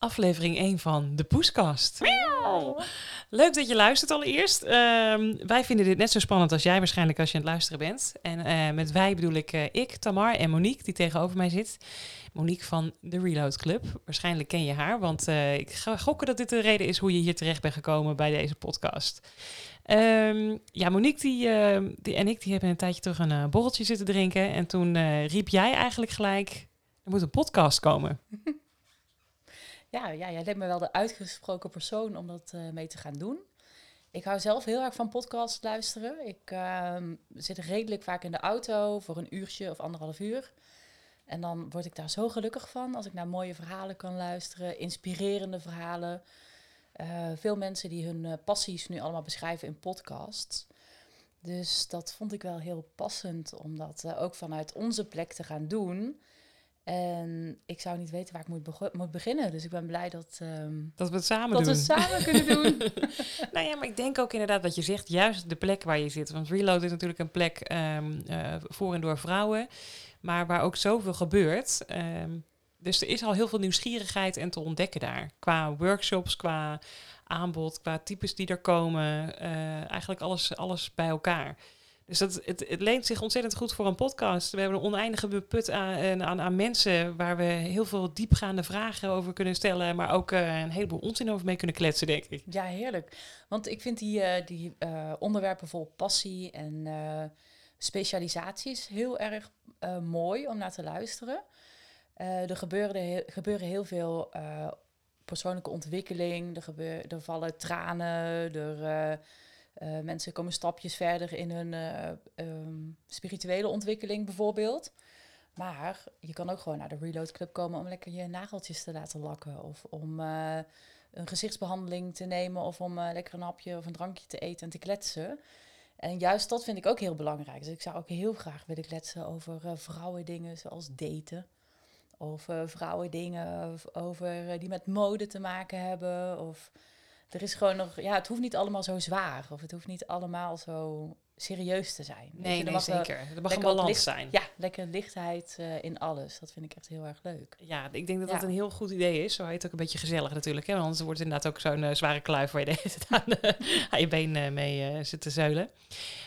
aflevering 1 van de Poeskast. Leuk dat je luistert allereerst. Ehm, wij vinden dit net zo spannend als jij waarschijnlijk als je aan het luisteren bent. En eh, met wij bedoel ik eh, ik, Tamar en Monique, die tegenover mij zit. Monique van de Reload Club. Waarschijnlijk ken je haar, want eh, ik ga gokken dat dit de reden is hoe je hier terecht bent gekomen bij deze podcast. Ehm, ja, Monique die, ehm, die en ik die hebben een tijdje terug een borreltje zitten drinken. En toen riep jij eigenlijk gelijk, er moet een podcast komen. Ja, ja, jij lijkt me wel de uitgesproken persoon om dat eh, mee te gaan doen. Ik hou zelf heel erg van podcast luisteren. Ik ehm, zit redelijk vaak in de auto voor een uurtje of anderhalf uur. En dan word ik daar zo gelukkig van als ik naar mooie verhalen kan luisteren, inspirerende verhalen. Eh, veel mensen die hun eh, passies nu allemaal beschrijven in podcasts. Dus dat vond ik wel heel passend om dat ook vanuit onze plek te gaan doen. En ik zou niet weten waar ik moet, moet beginnen. Dus ik ben blij dat, ehm, Dat we het samen dat doen. we het samen kunnen doen. nou ja, maar ik denk ook inderdaad wat je zegt, juist de plek waar je zit. Want Reload is natuurlijk een plek ehm, eh, voor en door vrouwen, maar waar ook zoveel gebeurt. Ehm, dus er is al heel veel nieuwsgierigheid en te ontdekken daar. Qua workshops, qua aanbod, qua types die er komen. eh, eigenlijk alles, alles bij elkaar. Dus dat, het, leent zich ontzettend goed voor een podcast. We hebben een oneindige put aan, aan, aan mensen waar we heel veel diepgaande vragen over kunnen stellen, maar ook eh, een heleboel onzin over mee kunnen kletsen, denk ik. Ja, heerlijk. Want ik vind die, eh, die eh, onderwerpen vol passie en specialisaties heel erg mooi om naar te luisteren. Er gebeuren, he- gebeuren heel veel persoonlijke ontwikkeling. Er, gebeur, er vallen tranen. Er, eh, mensen komen stapjes verder in hun eh, ehm, spirituele ontwikkeling bijvoorbeeld. Maar je kan ook gewoon naar de Reload Club komen om lekker je nageltjes te laten lakken. Of om eh, een gezichtsbehandeling te nemen. Of om lekker een hapje of een drankje te eten en te kletsen. En juist dat vind ik ook heel belangrijk. Dus ik zou ook heel graag willen kletsen over vrouwendingen zoals daten. Of vrouwendingen over, die met mode te maken hebben. Of er is gewoon nog... Ja, het hoeft niet allemaal zo zwaar. Of het hoeft niet allemaal zo serieus te zijn. Nee, je, nee mag wel- zeker. Er mag een balans licht- zijn. Ja, lekker lichtheid eh, in alles. Dat vind ik echt heel erg leuk. Ja, ik denk dat Ja. dat een heel goed idee is. Zo heet het ook een beetje gezellig natuurlijk. Hè? Want anders wordt het inderdaad ook zo'n eh, zware kluif waar je de aan, aan je been eh, mee zit te zeulen.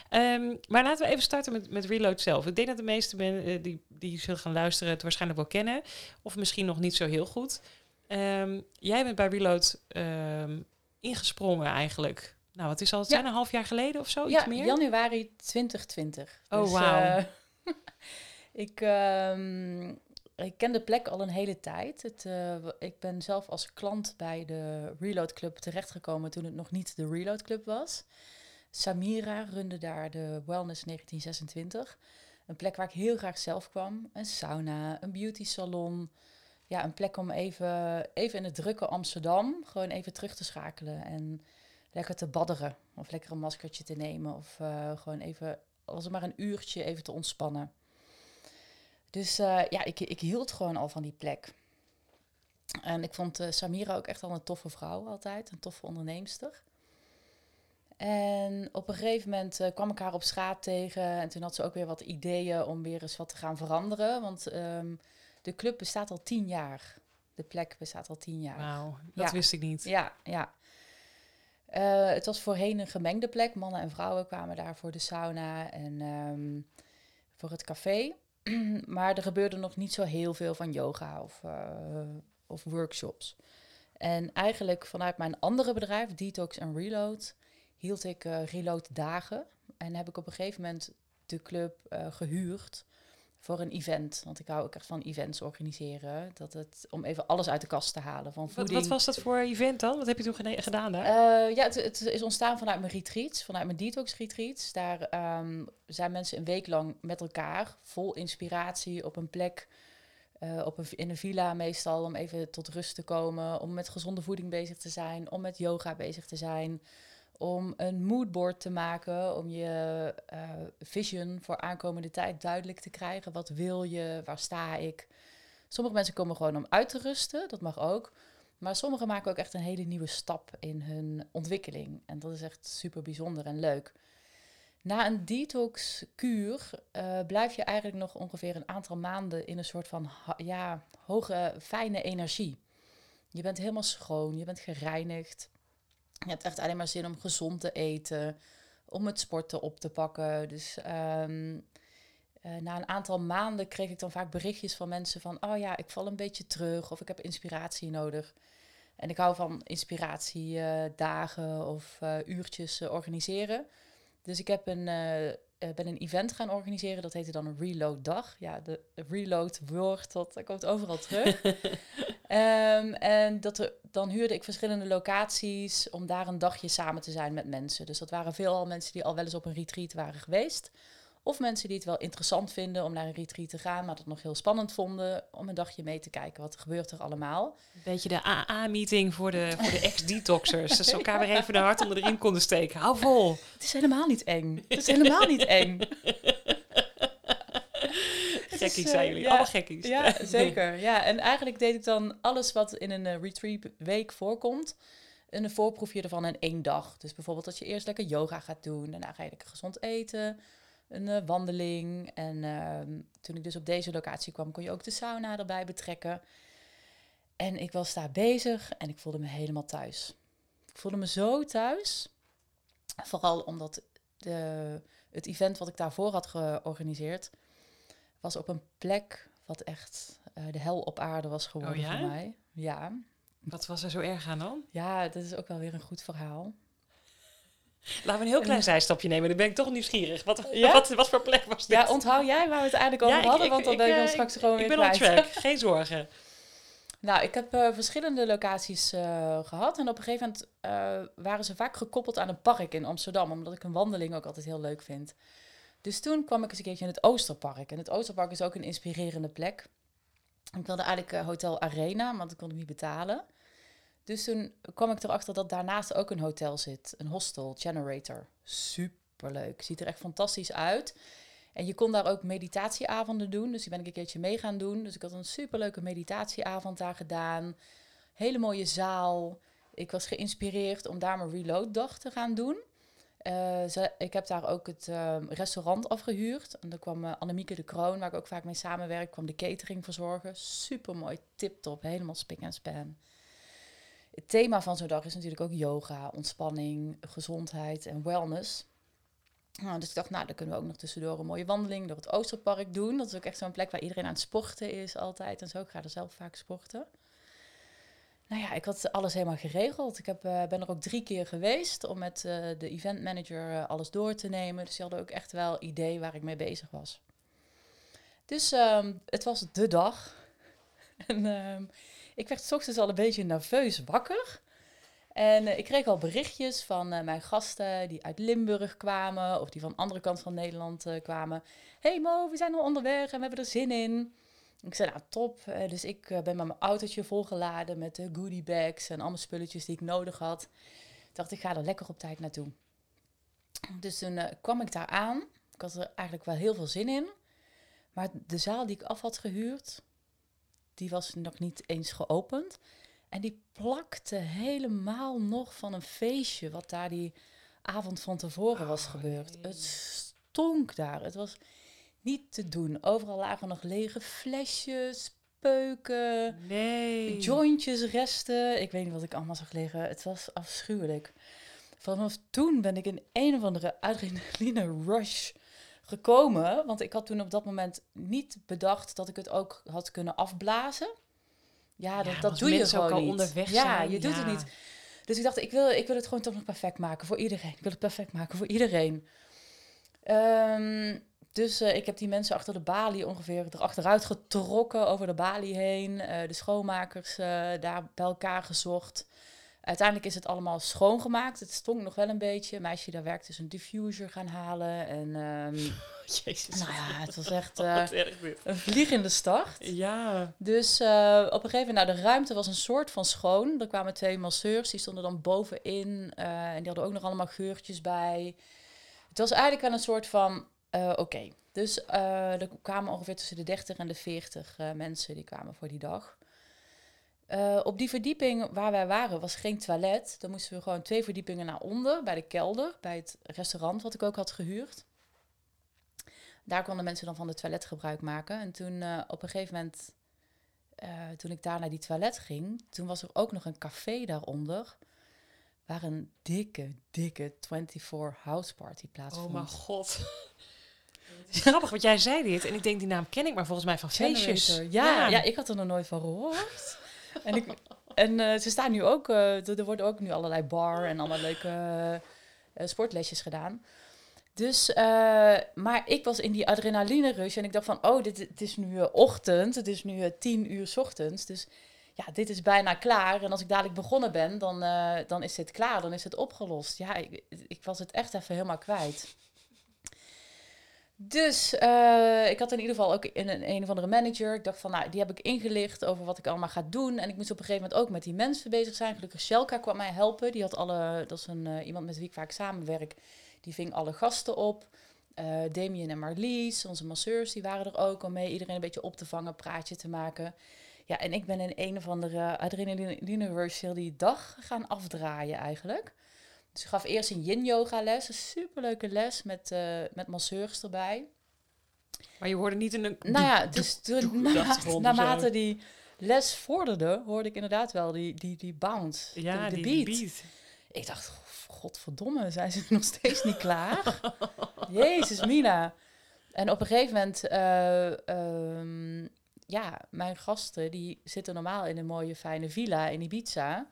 Ehm, maar laten we even starten met, met Reload zelf. Ik denk dat de meeste mensen die, die zullen gaan luisteren het waarschijnlijk wel kennen. Of misschien nog niet zo heel goed. Ehm, jij bent bij Reload ehm, ingesprongen eigenlijk. Nou, wat is al? Het Ja. zijn een half jaar geleden of zo? ja, Iets meer? januari 2020. Oh, Dus, wauw. eh, ik, ehm, ik ken de plek al een hele tijd. Het, eh, ik ben zelf als klant bij de Reload Club terechtgekomen toen het nog niet de Reload Club was. Samira runde daar de Wellness 1926. Een plek waar ik heel graag zelf kwam. Een sauna, een beauty salon. Ja, een plek om even, even in het drukke Amsterdam gewoon even terug te schakelen. En lekker te badderen. Of lekker een maskertje te nemen. Of eh, gewoon even, als het maar een uurtje, even te ontspannen. Dus eh, ja, ik, ik hield gewoon al van die plek. En ik vond eh, Samira ook echt al een toffe vrouw altijd. Een toffe onderneemster. En op een gegeven moment kwam ik haar op straat tegen. En toen had ze ook weer wat ideeën om weer eens wat te gaan veranderen. Want ehm, de club bestaat al tien jaar. De plek bestaat al tien jaar. Wauw, dat Ja. wist ik niet. Ja, ja. Eh, het was voorheen een gemengde plek. Mannen en vrouwen kwamen daar voor de sauna en ehm, voor het café. maar er gebeurde nog niet zo heel veel van yoga of, eh, of workshops. En eigenlijk vanuit mijn andere bedrijf, Detox en Reload, hield ik eh, Reload dagen. En heb ik op een gegeven moment de club eh, gehuurd voor een event. Want ik hou ook echt van events organiseren. Dat het, om even alles uit de kast te halen. Van Wat, voeding, wat was dat voor event dan? Wat heb je toen gedaan daar? eh, ja, het, het is ontstaan vanuit mijn retreats, vanuit mijn detox retreats. Daar ehm, zijn mensen een week lang met elkaar, vol inspiratie, op een plek, eh, op een, in een villa meestal, om even tot rust te komen, om met gezonde voeding bezig te zijn, om met yoga bezig te zijn, om een moodboard te maken, om je eh, vision voor aankomende tijd duidelijk te krijgen. Wat wil je? Waar sta ik? Sommige mensen komen gewoon om uit te rusten, dat mag ook. Maar sommigen maken ook echt een hele nieuwe stap in hun ontwikkeling. En dat is echt super bijzonder en leuk. Na een detox-kuur eh, blijf je eigenlijk nog ongeveer een aantal maanden in een soort van ja, hoge, fijne energie. Je bent helemaal schoon, je bent gereinigd. Je hebt echt alleen maar zin om gezond te eten, om het sporten op te pakken. Dus ehm, eh, na een aantal maanden kreeg ik dan vaak berichtjes van mensen van... oh ja, ik val een beetje terug of ik heb inspiratie nodig. En ik hou van inspiratiedagen of uh, uurtjes uh, organiseren. Dus ik heb een, ben een event gaan organiseren. Dat heette dan een reload dag. Ja, de reload woord, dat, dat komt overal terug. um, en dat er, dan huurde ik verschillende locaties om daar een dagje samen te zijn met mensen. Dus dat waren veelal mensen die al wel eens op een retreat waren geweest. Of mensen die het wel interessant vinden om naar een retreat te gaan, maar dat nog heel spannend vonden om een dagje mee te kijken. Wat gebeurt er allemaal? Een beetje de AA-meeting voor de, voor de ex-detoxers. dat ze elkaar weer even de hart onder de riem konden steken. Hou vol. Het is helemaal niet eng. Het is helemaal niet eng. Gekkies zijn jullie, ja, allemaal gekkies. Ja, zeker. Ja, en eigenlijk deed ik dan alles wat in een uh, retreat week voorkomt, een voorproefje ervan in één dag. Dus bijvoorbeeld dat je eerst lekker yoga gaat doen, daarna ga je lekker gezond eten, een uh, wandeling. En uh, toen ik dus op deze locatie kwam, kon je ook de sauna erbij betrekken. En ik was daar bezig en ik voelde me helemaal thuis. Ik voelde me zo thuis. Vooral omdat de, het event wat ik daarvoor had georganiseerd, was op een plek wat echt uh, de hel op aarde was geworden oh ja? voor mij. Ja. Wat was er zo erg aan dan? Ja, dat is ook wel weer een goed verhaal. Laten we een heel klein zijstapje nemen. Dan ben ik toch nieuwsgierig. Wat, ja? wat, wat voor plek was dit? Ja, onthoud jij waar we het eigenlijk over ja, hadden? Ik, want dan ik, ben ik dan straks gewoon ik weer ben kwijt. on track. Geen zorgen. Nou, ik heb uh, verschillende locaties uh, gehad. En op een gegeven moment uh, waren ze vaak gekoppeld aan een park in Amsterdam. Omdat ik een wandeling ook altijd heel leuk vind. Dus toen kwam ik eens een keertje in het Oosterpark. En het Oosterpark is ook een inspirerende plek. Ik wilde eigenlijk Hotel Arena, want dat kon ik niet betalen. Dus toen kwam ik erachter dat daarnaast ook een hotel zit. Een hostel, Generator. Superleuk. Ziet er echt fantastisch uit. En je kon daar ook meditatieavonden doen. Dus die ben ik een keertje mee gaan doen. Dus ik had een superleuke meditatieavond daar gedaan. Hele mooie zaal. Ik was geïnspireerd om daar mijn reload-dag te gaan doen. Uh, ze, ik heb daar ook het uh, restaurant afgehuurd. En dan kwam uh, Annemieke de Kroon, waar ik ook vaak mee samenwerk, kwam de catering verzorgen. Super mooi, tip-top, helemaal spik en span. Het thema van zo'n dag is natuurlijk ook yoga, ontspanning, gezondheid en wellness. Nou, dus ik dacht, nou, dan kunnen we ook nog tussendoor een mooie wandeling door het Oosterpark doen. Dat is ook echt zo'n plek waar iedereen aan het sporten is altijd en zo. Ik ga er zelf vaak sporten. Nou ja, ik had alles helemaal geregeld. Ik heb, uh, ben er ook drie keer geweest om met uh, de event manager uh, alles door te nemen. Dus die hadden ook echt wel idee waar ik mee bezig was. Dus um, het was de dag. en um, ik werd s ochtends al een beetje nerveus wakker. En uh, ik kreeg al berichtjes van uh, mijn gasten die uit Limburg kwamen of die van de andere kant van Nederland uh, kwamen. hey Mo, we zijn al onderweg en we hebben er zin in. Ik zei, nou top. dus ik ben met mijn autootje volgeladen met de goodie bags en allemaal spulletjes die ik nodig had. Ik dacht, ik ga er lekker op tijd naartoe. Dus toen kwam ik daar aan. Ik had er eigenlijk wel heel veel zin in. Maar de zaal die ik af had gehuurd, die was nog niet eens geopend. En die plakte helemaal nog van een feestje wat daar die avond van tevoren was oh, gebeurd. Het stonk daar. Het was niet te doen. Overal lagen nog lege flesjes, peuken, nee. jointjes, resten. Ik weet niet wat ik allemaal zag liggen. Het was afschuwelijk. Vanaf toen ben ik in een of andere adrenaline rush gekomen. Want ik had toen op dat moment niet bedacht dat ik het ook had kunnen afblazen. Ja, dat, dat doe je gewoon niet. onderweg ja, je doet het niet. Dus ik dacht, ik wil, ik wil het gewoon toch nog perfect maken voor iedereen. Ik wil het perfect maken voor iedereen. Um, dus uh, ik heb die mensen achter de balie ongeveer erachteruit getrokken, over de balie heen. Uh, de schoonmakers uh, daar bij elkaar gezocht. Uiteindelijk is het allemaal schoongemaakt. Het stonk nog wel een beetje. Een meisje daar werkte is een diffuser gaan halen. En um, Jezus. Nou ja, het was echt uh, een vliegende start. Ja. Dus uh, op een gegeven moment, nou de ruimte was een soort van schoon. Er kwamen twee masseurs, die stonden dan bovenin. Uh, en die hadden ook nog allemaal geurtjes bij. Het was eigenlijk wel een soort van, oké. Okay. Dus er kwamen ongeveer tussen de 30 en de 40 mensen die kwamen voor die dag. Uh, op die verdieping waar wij waren was geen toilet. Dan moesten we gewoon twee verdiepingen naar onder, bij de kelder, bij het restaurant wat ik ook had gehuurd. Daar konden mensen dan van de toilet gebruik maken. En toen uh, op een gegeven moment eh, toen ik daar naar die toilet ging, toen was er ook nog een café daaronder. Waar een dikke, dikke 24 house party plaatsvond. Oh mijn god. Het is grappig, want jij zei dit. En ik denk, die naam ken ik maar volgens mij van feestjes. Generator. Ja, ja. ik had er nog nooit van gehoord. En ik, en eh, ze staan nu ook, eh, er worden ook nu allerlei bar en allemaal leuke eh, sportlesjes gedaan. Dus, maar ik was in die adrenaline rush en ik dacht van, oh, dit, het is nu ochtend, het is nu tien uur ochtends, dus ja, dit is bijna klaar. En als ik dadelijk begonnen ben, dan, dan is dit klaar, dan is het opgelost. Ja, ik, ik was het echt even helemaal kwijt. Dus eh, ik had in ieder geval ook een, een, een of andere manager. Ik dacht van, nou, die heb ik ingelicht over wat ik allemaal ga doen. En ik moest op een gegeven moment ook met die mensen bezig zijn. Gelukkig Shelka kwam mij helpen. Die had alle, dat is een, eh, iemand met wie ik vaak samenwerk. Die ving alle gasten op. Eh Damien en Marlies, onze masseurs, die waren er ook om mee iedereen een beetje op te vangen, praatje te maken. Ja, en ik ben in een of andere adrenaline heel die dag gaan afdraaien eigenlijk. Dus ik gaf eerst een yin yoga les, een superleuke les met, eh, met masseurs erbij. Maar je hoorde niet in een... Nou ja, dus toen, de naarmate, die les vorderde, hoorde ik inderdaad wel die, die, die bounce, Ja, de, de die beat. beat. Ik dacht, godverdomme, zijn ze nog steeds niet klaar? Jezus, Mina. En op een gegeven moment, eh, ehm, ja, mijn gasten, die zitten normaal in een mooie fijne villa in Ibiza.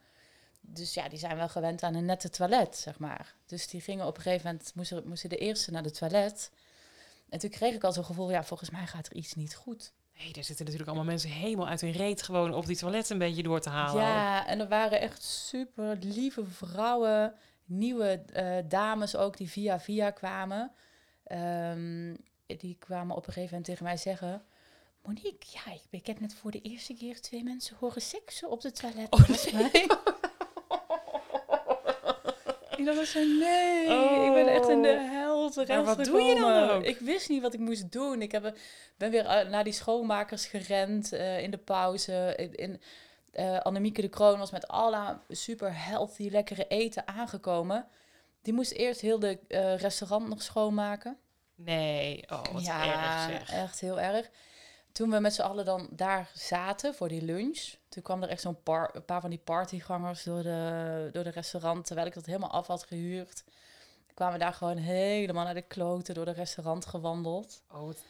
Dus ja, die zijn wel gewend aan een nette toilet, zeg maar. Dus die gingen op een gegeven moment, moesten, moesten de eerste naar de toilet. En toen kreeg ik al zo'n gevoel, ja, volgens mij gaat er iets niet goed. Nee, daar zitten natuurlijk allemaal mensen helemaal uit hun reet gewoon op die toilet een beetje door te halen. Ja, en er waren echt super lieve vrouwen, nieuwe eh, dames ook, die via via kwamen. Ehm, die kwamen op een gegeven moment tegen mij zeggen... Monique, ja, ik, ik heb net voor de eerste keer twee mensen horen seksen op de toilet. Oh, volgens mij. Ik dacht zo, nee, ik ben echt in de hel terecht Maar wat doe je dan ook? Ik wist niet wat ik moest doen. Ik heb, een- ben weer eh, naar die schoonmakers gerend eh, in de pauze. In, in, eh, Annemieke de Kroon was met alle super healthy, lekkere eten aangekomen. Die moest eerst heel de eh, restaurant nog schoonmaken. Nee, oh, wat erg zeg. echt heel erg. Toen we met z'n allen dan daar zaten voor die lunch, toen kwam er echt zo'n een paar van die partygangers door de, door de restaurant, terwijl ik dat helemaal af had gehuurd. Kwamen we daar gewoon helemaal naar de kloten door de restaurant gewandeld. Oh, wat-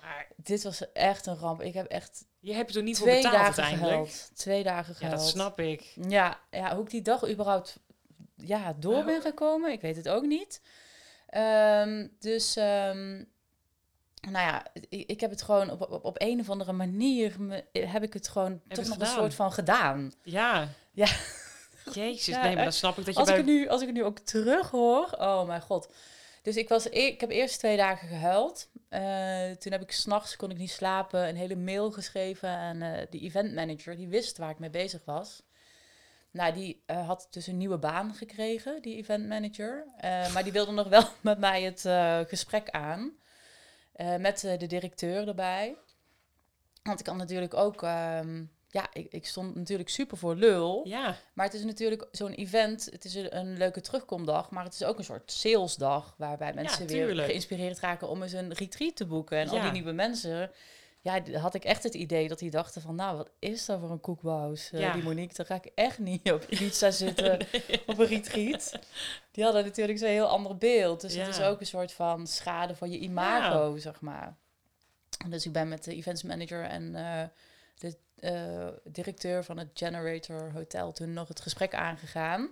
maar Dit was echt een ramp. Ik heb echt je hebt er niet voor betaald dagen uiteindelijk? gehuild. Twee dagen Ja, gehuild. dat snap ik. Ja, ja, hoe ik die dag überhaupt ja, door Oh. ben gekomen, ik weet het ook niet. Ehm, dus, ehm, nou ja, ik, ik heb het gewoon op, op, op een of andere manier, me- heb ik het gewoon toch het nog een soort van gedaan. Ja. Ja. Jezus, Ja, nee, maar dan snap ik dat je Als ik, bij... nu, als ik het nu ook terug hoor, oh mijn god. Dus ik, was, e- ik heb eerst twee dagen gehuild. Eh, toen heb ik s'nachts, kon ik niet slapen, een hele mail geschreven aan eh de event manager. Die wist waar ik mee bezig was. Nou, die eh, had dus een nieuwe baan gekregen, die event manager. Eh, maar die wilde nog wel met mij het gesprek aan. Eh, met eh, de directeur erbij. Want ik kan natuurlijk ook... ehm, ja, ik, ik stond natuurlijk super voor lul. Ja, Maar het is natuurlijk zo'n event, het is een, een leuke terugkomdag, maar het is ook een soort salesdag waarbij mensen weer geïnspireerd raken om eens een retreat te boeken. En al die nieuwe mensen, ja, had ik echt het idee dat die dachten van, nou, wat is dat voor een koekbouws, eh, Ja. die Monique, dan ga ik echt niet op Ibiza zitten op een retreat. Die hadden natuurlijk zo'n heel ander beeld, dus het is ook een soort van schade voor je imago, zeg maar. Dus ik ben met de events manager en eh, de eh, directeur van het Generator Hotel toen nog het gesprek aangegaan.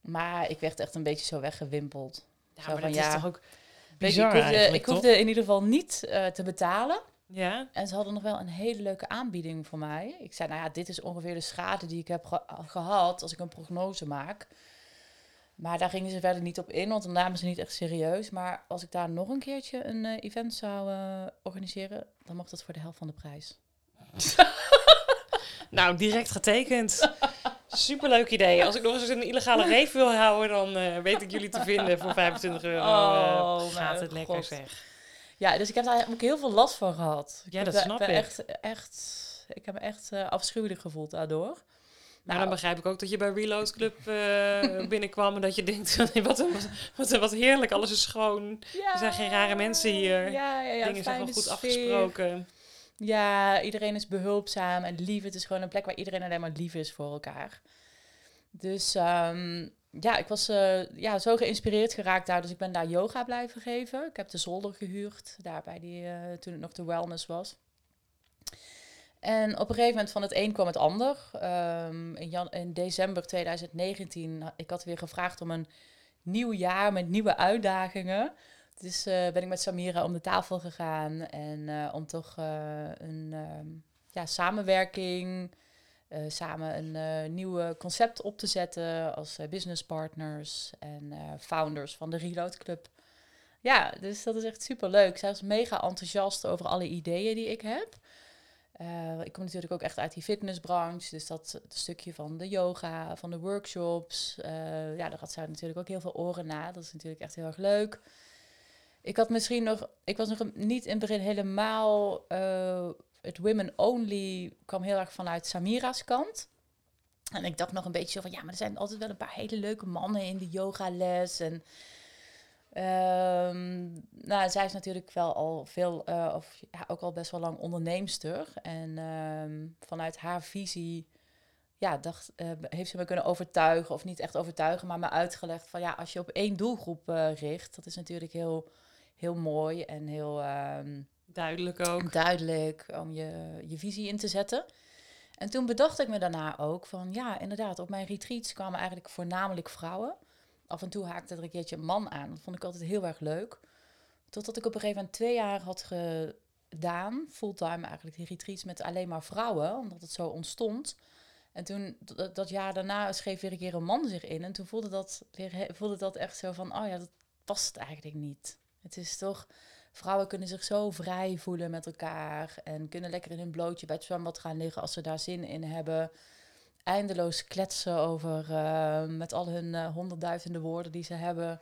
Maar ik werd echt een beetje zo weggewimpeld. ja Zo maar van, dat ja, is toch ook bizar ik hoefde, ik hoefde in ieder geval niet te betalen. Ja, En ze hadden nog wel een hele leuke aanbieding voor mij. Ik zei, nou ja, dit is ongeveer de schade die ik heb ge- gehad als ik een prognose maak. Maar daar gingen ze verder niet op in, want dan namen ze niet echt serieus. Maar als ik daar nog een keertje een eh, event zou eh, organiseren, dan mocht dat voor de helft van de prijs. nou, direct getekend. Superleuk idee. Als ik nog eens een illegale reef wil houden, dan eh, weet ik jullie te vinden voor 25 euro. Oh, gaat het lekker God. zeg. Ja, dus ik heb daar ook heel veel last van gehad. Ja, dat snap ik. Echt, echt, ik heb me echt eh, afschuwelijk gevoeld daardoor. Maar Nou, dan begrijp ik ook dat je bij Reload Club eh, binnenkwam en dat je denkt, wat, een, wat, een, wat heerlijk, alles is schoon. Ja, Er zijn geen rare mensen hier. Ja, ja, ja, Dingen zijn gewoon goed sfeer. afgesproken. Ja, iedereen is behulpzaam en lief. Het is gewoon een plek waar iedereen alleen maar lief is voor elkaar. Dus ehm, ja, ik was uh, ja, zo geïnspireerd geraakt daar. Dus ik ben daar yoga blijven geven. Ik heb de zolder gehuurd, daar bij die, uh, toen het nog de wellness was. En op een gegeven moment van het een kwam het ander. Um, in, jan in december 2019, ik had weer gevraagd om een nieuw jaar met nieuwe uitdagingen. Dus uh, ben ik met Samira om de tafel gegaan en om toch een um, ja, samenwerking uh, samen een uh, nieuw concept op te zetten als uh, business partners en founders van de Reload Club. Ja, dus dat is echt super leuk. Zij is mega enthousiast over alle ideeën die ik heb. ik kom natuurlijk ook echt uit die fitnessbranche, dus dat stukje van de yoga, van de workshops. ja, daar had zij natuurlijk ook heel veel oren na. Dat is natuurlijk echt heel erg leuk. Ik had misschien nog, ik was nog niet in het begin helemaal het women only kwam heel erg vanuit Samira's kant. En ik dacht nog een beetje zo van, ja, maar er zijn altijd wel een paar hele leuke mannen in de yogales. En um, nou, zij is natuurlijk wel al veel, uh, of ook al best wel lang onderneemster. En um, vanuit haar visie, ja, dacht, uh, heeft ze me kunnen overtuigen, of niet echt overtuigen, maar me uitgelegd van, ja, als je op één doelgroep uh, richt, dat is natuurlijk heel, heel mooi en heel... Um, Duidelijk ook. Duidelijk om je, je visie in te zetten. En toen bedacht ik me daarna ook van ja, inderdaad, op mijn retreats kwamen eigenlijk voornamelijk vrouwen. Af en toe haakte er een keertje een man aan. Dat vond ik altijd heel erg leuk. Totdat ik op een gegeven moment twee jaar had gedaan, fulltime eigenlijk, die retreats met alleen maar vrouwen, omdat het zo ontstond. En toen, dat, jaar daarna, schreef weer een keer een man zich in. En toen voelde dat, voelde dat echt zo van, oh ja, dat past eigenlijk niet. Het is toch vrouwen kunnen zich zo vrij voelen met elkaar. En kunnen lekker in hun blootje bij het zwembad gaan liggen als ze daar zin in hebben. Eindeloos kletsen over, uh, met al hun uh, honderdduizenden woorden die ze hebben.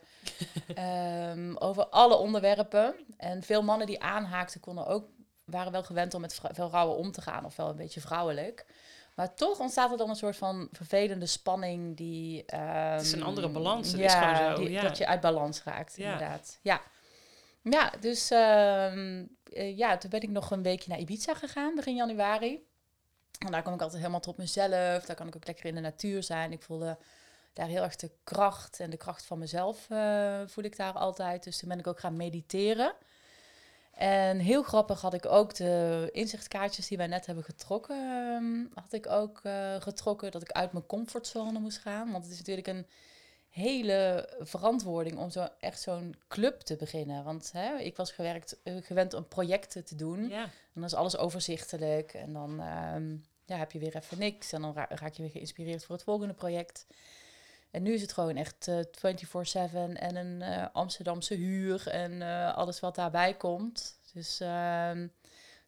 um, over alle onderwerpen. En veel mannen die aanhaakten konden ook, waren wel gewend om met veel vrouwen om te gaan. Of wel een beetje vrouwelijk. Maar toch ontstaat er dan een soort van vervelende spanning die... Um, het is een andere balans. Het ja, is gewoon zo. Die, ja. dat je uit balans raakt, ja. inderdaad. Ja. Ja, dus uh, ja, toen ben ik nog een weekje naar Ibiza gegaan, begin januari. En daar kom ik altijd helemaal tot mezelf. Daar kan ik ook lekker in de natuur zijn. Ik voelde daar heel erg de kracht en de kracht van mezelf uh, voel ik daar altijd. Dus toen ben ik ook gaan mediteren. En heel grappig had ik ook de inzichtkaartjes die wij net hebben getrokken, uh, had ik ook uh, getrokken dat ik uit mijn comfortzone moest gaan. Want het is natuurlijk een hele verantwoording om zo echt zo'n club te beginnen. Want hè, ik was gewerkt, uh, gewend om projecten te doen. Ja. En dan is alles overzichtelijk. En dan um, ja, heb je weer even niks. En dan ra raak je weer geïnspireerd voor het volgende project. En nu is het gewoon echt uh, 24-7 en een uh, Amsterdamse huur en uh, alles wat daarbij komt. Dus ehm,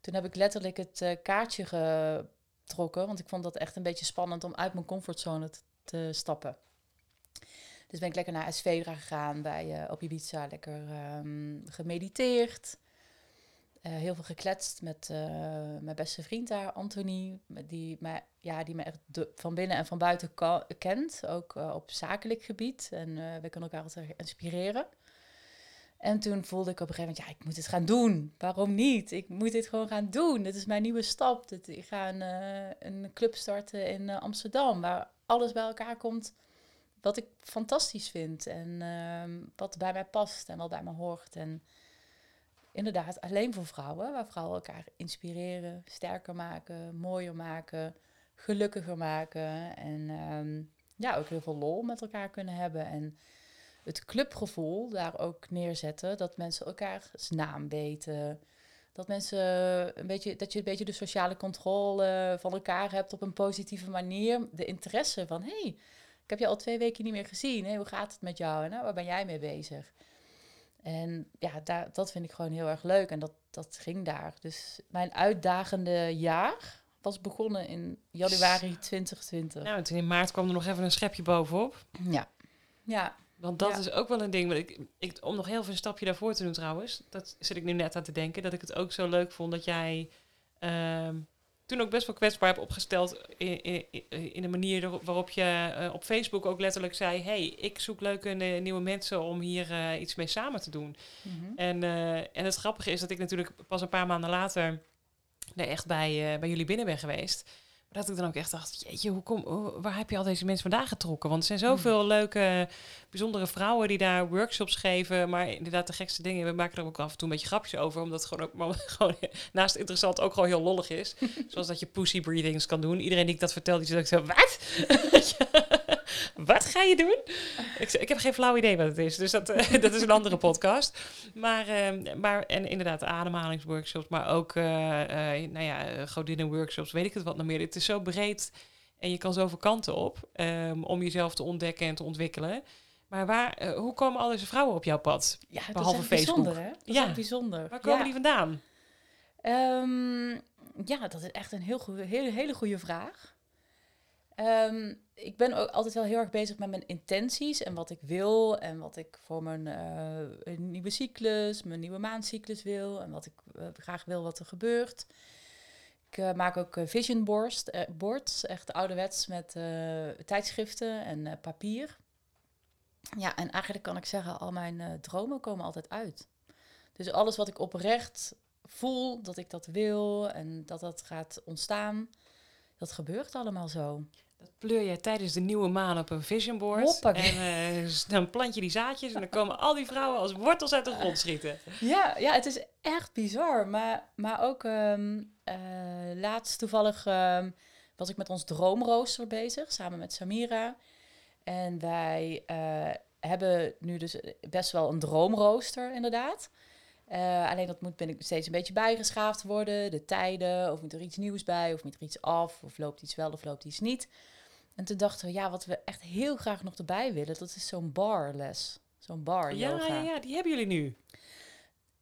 toen heb ik letterlijk het kaartje getrokken. Want ik vond dat echt een beetje spannend om uit mijn comfortzone te, te stappen. Dus ben ik lekker naar Esvedra gegaan bij, uh, op Ibiza, lekker um, gemediteerd. Uh, heel veel gekletst met uh, mijn beste vriend daar, Anthony, die mij, ja, die me echt van binnen en van buiten kent, ook op zakelijk gebied. En we kunnen elkaar altijd inspireren. En toen voelde ik op een gegeven moment, ja, ik moet het gaan doen. Waarom niet? Ik moet dit gewoon gaan doen. Dit is mijn nieuwe stap. Dit, ik ga een, een club starten in Amsterdam, waar alles bij elkaar komt wat ik fantastisch vind en uh, wat bij mij past en wat bij me hoort. En inderdaad, alleen voor vrouwen, waar vrouwen elkaar inspireren, sterker maken, mooier maken, gelukkiger maken. En um, ja, ook heel veel lol met elkaar kunnen hebben. En het clubgevoel daar ook neerzetten, dat mensen elkaars naam weten. Dat mensen een beetje, dat je een beetje de sociale controle van elkaar hebt op een positieve manier. De interesse van, hey, ik heb je al twee weken niet meer gezien. Hè? Hoe gaat het met jou? En nou, waar ben jij mee bezig? En ja, daar, dat vind ik gewoon heel erg leuk. En dat, dat ging daar. Dus mijn uitdagende jaar was begonnen in januari 2020. Nou, en toen in maart kwam er nog even een schepje bovenop. Ja. Ja. Want dat Ja. is ook wel een ding. Ik, ik, om nog heel veel een stapje daarvoor te doen trouwens. Dat zit ik nu net aan te denken. Dat ik het ook zo leuk vond dat jij ehm, toen ook best wel kwetsbaar hebt opgesteld. In, in, in de manier waarop je eh, op Facebook ook letterlijk zei... hey, ik zoek leuke nieuwe mensen om hier eh, iets mee samen te doen. Mhm. En, eh, en het grappige is dat ik natuurlijk pas een paar maanden later er echt bij, bij jullie binnen ben geweest. Dat ik dan ook echt dacht, jeetje, hoe kom, waar heb je al deze mensen vandaan getrokken? Want er zijn zoveel leuke, bijzondere vrouwen die daar workshops geven. Maar inderdaad, de gekste dingen, we maken er ook af en toe een beetje grapjes over. Omdat het gewoon, ook, maar gewoon naast interessant ook gewoon heel lollig is. Zoals dat je pussy breathings kan doen. Iedereen die ik dat vertel, die zegt zo, wat? wat ga je doen? Ik, ik heb geen flauw idee wat het is. Dus dat, eh, dat is een andere podcast. Maar, eh, maar en inderdaad, ademhalingsworkshops, maar ook, eh eh nou ja, godinnenworkshops, weet ik het wat nog meer. Het is zo breed en je kan zoveel kanten op ehm, om jezelf te ontdekken en te ontwikkelen. Maar waar, hoe komen al deze vrouwen op jouw pad? Ja, dat Behalve is echt Facebook. bijzonder, hè? Dat is Ja. bijzonder. Waar komen ja. die vandaan? Ehm, ja, dat is echt een heel goede, hele, hele goede vraag. Ehm, ik ben ook altijd wel heel erg bezig met mijn intenties en wat ik wil en wat ik voor mijn eh, nieuwe cyclus, mijn nieuwe maandcyclus wil en wat ik eh, graag wil wat er gebeurt. Ik eh, maak ook eh, vision boards, eh, boards, echt ouderwets met tijdschriften en papier. Ja, en eigenlijk kan ik zeggen, al mijn dromen komen altijd uit. Dus alles wat ik oprecht voel dat ik dat wil en dat dat gaat ontstaan, dat gebeurt allemaal zo. Dat pleur jij tijdens de nieuwe maan op een vision board. Hoppakee. En eh, dan plant je die zaadjes en dan komen al die vrouwen als wortels uit de grond schieten. Ja, ja het is echt bizar. Maar, maar ook ehm, eh, laatst toevallig ehm, was ik met ons droomrooster bezig, samen met Samira. En wij eh, hebben nu dus best wel een droomrooster, inderdaad. Alleen dat moet ben ik steeds een beetje bijgeschaafd worden. De tijden, of moet er iets nieuws bij, of moet er iets af, of loopt iets wel of loopt iets niet. En toen dachten we, ja, wat we echt heel graag nog erbij willen, dat is zo'n barles. Zo'n bar Ja, yoga. ja, ja, die hebben jullie nu.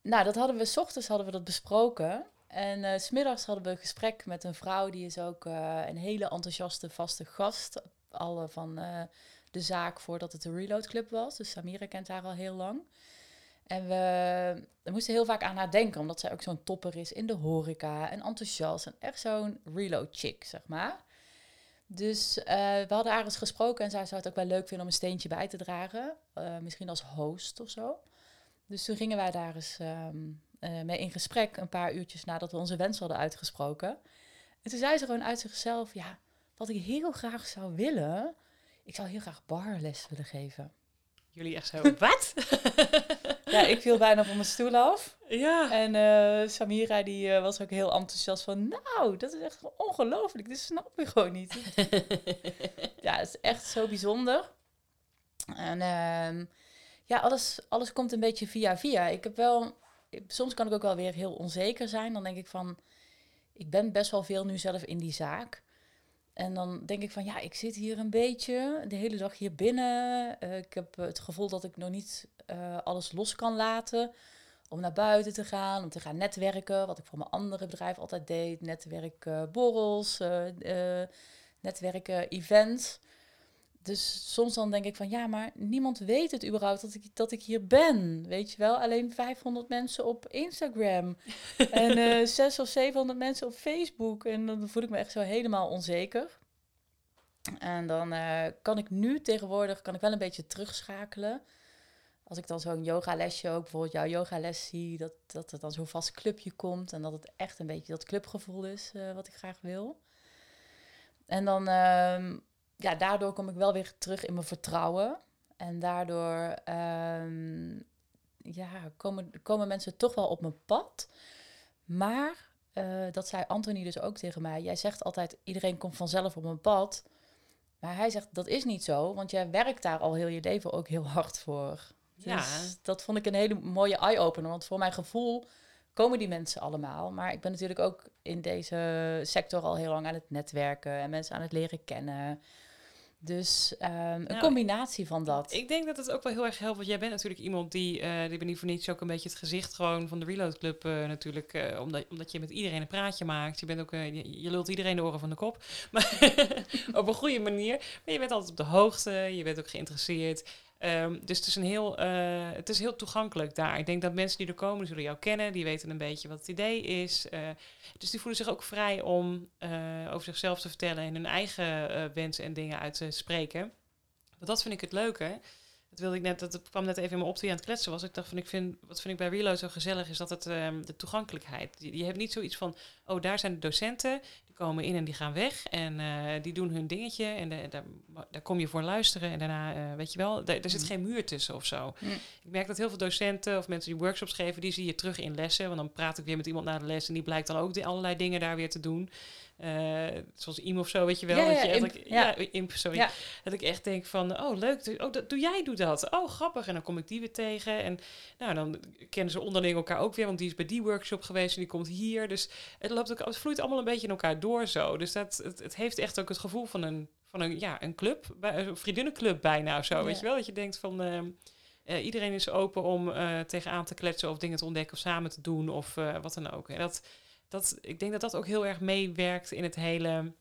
Nou, dat hadden we, s ochtends hadden we dat besproken. En eh, s smiddags hadden we een gesprek met een vrouw, die is ook eh, een hele enthousiaste vaste gast. Al eh, van eh, de zaak voordat het de Reload Club was. Dus Samira kent haar al heel lang. En we, we moesten heel vaak aan haar denken, omdat zij ook zo'n topper is in de horeca en enthousiast. En echt zo'n reload chick, zeg maar. Dus eh, we hadden haar eens gesproken en zij zou het ook wel leuk vinden om een steentje bij te dragen. Eh, misschien als host of zo. Dus toen gingen wij daar eens ehm, eh, mee in gesprek, een paar uurtjes nadat we onze wens hadden uitgesproken. En toen zei ze gewoon uit zichzelf, ja, wat ik heel graag zou willen, ik zou heel graag barles willen geven. Jullie echt zo, wat? Ja, ik viel bijna van mijn stoel af. ja. En eh, Samira die eh, was ook heel enthousiast van, nou, dat is echt ongelooflijk, dit snap ik gewoon niet. ja, het is echt zo bijzonder. En ehm, ja, alles, alles komt een beetje via via. Ik heb wel, soms kan ik ook wel weer heel onzeker zijn. Dan denk ik van, ik ben best wel veel nu zelf in die zaak. En dan denk ik van, ja, ik zit hier een beetje de hele dag hier binnen. Eh, ik heb het gevoel dat ik nog niet eh, alles los kan laten. Om naar buiten te gaan, om te gaan netwerken. Wat ik voor mijn andere bedrijf altijd deed. Netwerk borrels, eh, eh, netwerken events. Dus soms dan denk ik van, ja, maar niemand weet het überhaupt dat ik, dat ik hier ben. Weet je wel, alleen 500 mensen op Instagram. en eh 600 of 700 mensen op Facebook. En dan voel ik me echt zo helemaal onzeker. En dan eh, kan ik nu tegenwoordig kan ik wel een beetje terugschakelen. Als ik dan zo'n yogalesje ook, bijvoorbeeld jouw yogales zie, dat, dat er dan zo'n vast clubje komt. En dat het echt een beetje dat clubgevoel is eh, wat ik graag wil. En dan, ehm, ja, daardoor kom ik wel weer terug in mijn vertrouwen. En daardoor ehm, ja, komen, komen mensen toch wel op mijn pad. Maar, eh, dat zei Anthony dus ook tegen mij. Jij zegt altijd, iedereen komt vanzelf op mijn pad. Maar hij zegt, dat is niet zo. Want jij werkt daar al heel je leven ook heel hard voor. Ja. Dus dat vond ik een hele mooie eye-opener. Want voor mijn gevoel komen die mensen allemaal. Maar ik ben natuurlijk ook in deze sector al heel lang aan het netwerken. En mensen aan het leren kennen. Dus ehm, een Nou, combinatie van dat. Ik denk dat het ook wel heel erg helpt, want jij bent natuurlijk iemand die, eh die ben niet voor niets ook een beetje het gezicht gewoon van de Reload Club eh, natuurlijk, eh, omdat, omdat je met iedereen een praatje maakt. Je bent ook, je, je lult iedereen de oren van de kop, maar op een goede manier. Maar je bent altijd op de hoogte, je bent ook geïnteresseerd. Ehm, dus het is, een heel, eh, het is heel toegankelijk daar. Ik denk dat mensen die er komen, die zullen jou kennen, die weten een beetje wat het idee is. eh, dus die voelen zich ook vrij om eh, over zichzelf te vertellen en hun eigen wensen en dingen uit te spreken. Want dat vind ik het leuke. dat wilde ik net, dat kwam net even in me op aan het kletsen was. Ik dacht van, ik vind, wat vind ik bij Reload zo gezellig, is dat het ehm, de toegankelijkheid. Je hebt niet zoiets van, oh, daar zijn de docenten, die komen in en die gaan weg en eh, die doen hun dingetje en de, daar, daar kom je voor luisteren en daarna, eh, weet je wel, daar, er zit Mm. geen muur tussen of zo. Mm. Ik merk dat heel veel docenten of mensen die workshops geven, die zie je terug in lessen, want dan praat ik weer met iemand na de les en die blijkt dan ook die allerlei dingen daar weer te doen. Eh, zoals IM of zo, weet je wel. Ja, dat ja, je imp, ja. ja, imp, sorry. Ja. Dat ik echt denk van, oh leuk, doe- oh, dat, doe jij doe dat. Oh, grappig. En dan kom ik die weer tegen. En nou, dan kennen ze onderling elkaar ook weer, want die is bij die workshop geweest en die komt hier. Dus het, loopt ook, het vloeit allemaal een beetje in elkaar door zo. Dus dat, het, het heeft echt ook het gevoel van een, van een, ja, een club, een vriendinnenclub bijna of zo. Weet je wel, dat je denkt van... ehm, eh, iedereen is open om eh, tegenaan te kletsen of dingen te ontdekken of samen te doen of wat dan ook. En dat, dat, ik denk dat dat ook heel erg meewerkt in het hele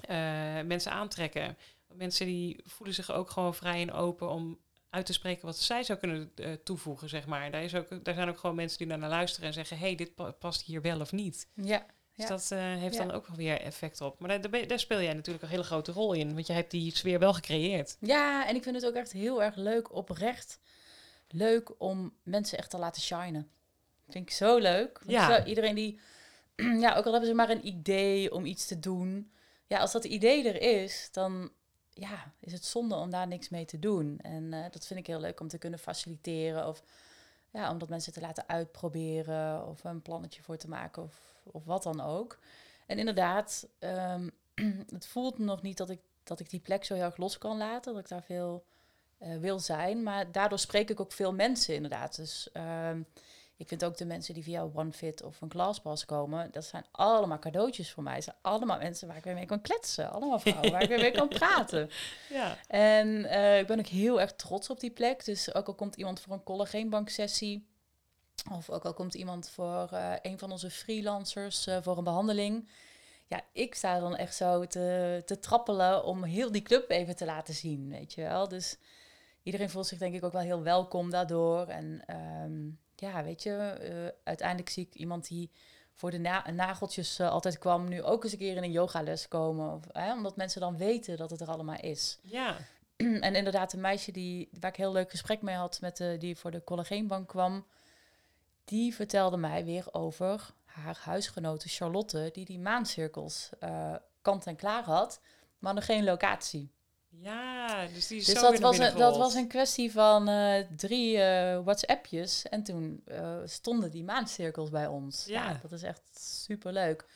eh, mensen aantrekken. Mensen die voelen zich ook gewoon vrij en open om uit te spreken wat zij zou kunnen eh, toevoegen, zeg maar. Daar, is ook, daar zijn ook gewoon mensen die naar luisteren en zeggen... hey, dit pa- past hier wel of niet. Ja. Dus Ja. dat eh, heeft Ja. dan ook wel weer effect op. Maar daar, daar, je- speel jij natuurlijk een hele grote rol in. Want jij hebt die sfeer wel gecreëerd. ja, en ik vind het ook echt heel erg leuk, oprecht leuk om mensen echt te laten shinen. Vind ik zo leuk. Want Ja. zo, iedereen die, ja, ook al hebben ze maar een idee om iets te doen. Ja, als dat idee er is, dan ja, is het zonde om daar niks mee te doen. En eh, dat vind ik heel leuk om te kunnen faciliteren. Of ja, om dat mensen te laten uitproberen. Of een plannetje voor te maken. Of, of wat dan ook. En inderdaad, ehm, het voelt nog niet dat ik, dat ik die plek zo heel erg los kan laten. Dat ik daar veel eh, wil zijn. Maar daardoor spreek ik ook veel mensen inderdaad. Dus ehm, ik vind ook de mensen die via OneFit of een ClassPass komen, dat zijn allemaal cadeautjes voor mij. Het zijn allemaal mensen waar ik weer mee kan kletsen. Allemaal vrouwen waar ik weer mee kan praten. Ja. En eh, ik ben ook heel erg trots op die plek. Dus ook al komt iemand voor een collageenbanksessie... of ook al komt iemand voor eh, een van onze freelancers eh, voor een behandeling... ja, ik sta dan echt zo te, te trappelen om heel die club even te laten zien, weet je wel. Dus iedereen voelt zich denk ik ook wel heel welkom daardoor. En ehm, ja, weet je, eh, uiteindelijk zie ik iemand die voor de na- nageltjes eh, altijd kwam... nu ook eens een keer in een yogales komen. Of, hè, omdat mensen dan weten dat het er allemaal is. Ja. En inderdaad, een meisje die, waar ik een heel leuk gesprek mee had, met de, die voor de collageenbank kwam, die vertelde mij weer over haar huisgenote Charlotte, die die maancirkels eh, kant en klaar had, maar nog geen locatie. Ja, dus die is Dus zo dat was, een, dat was een kwestie van eh, drie eh, WhatsAppjes en toen eh, stonden die maancirkels bij ons. Ja. dat is echt super leuk.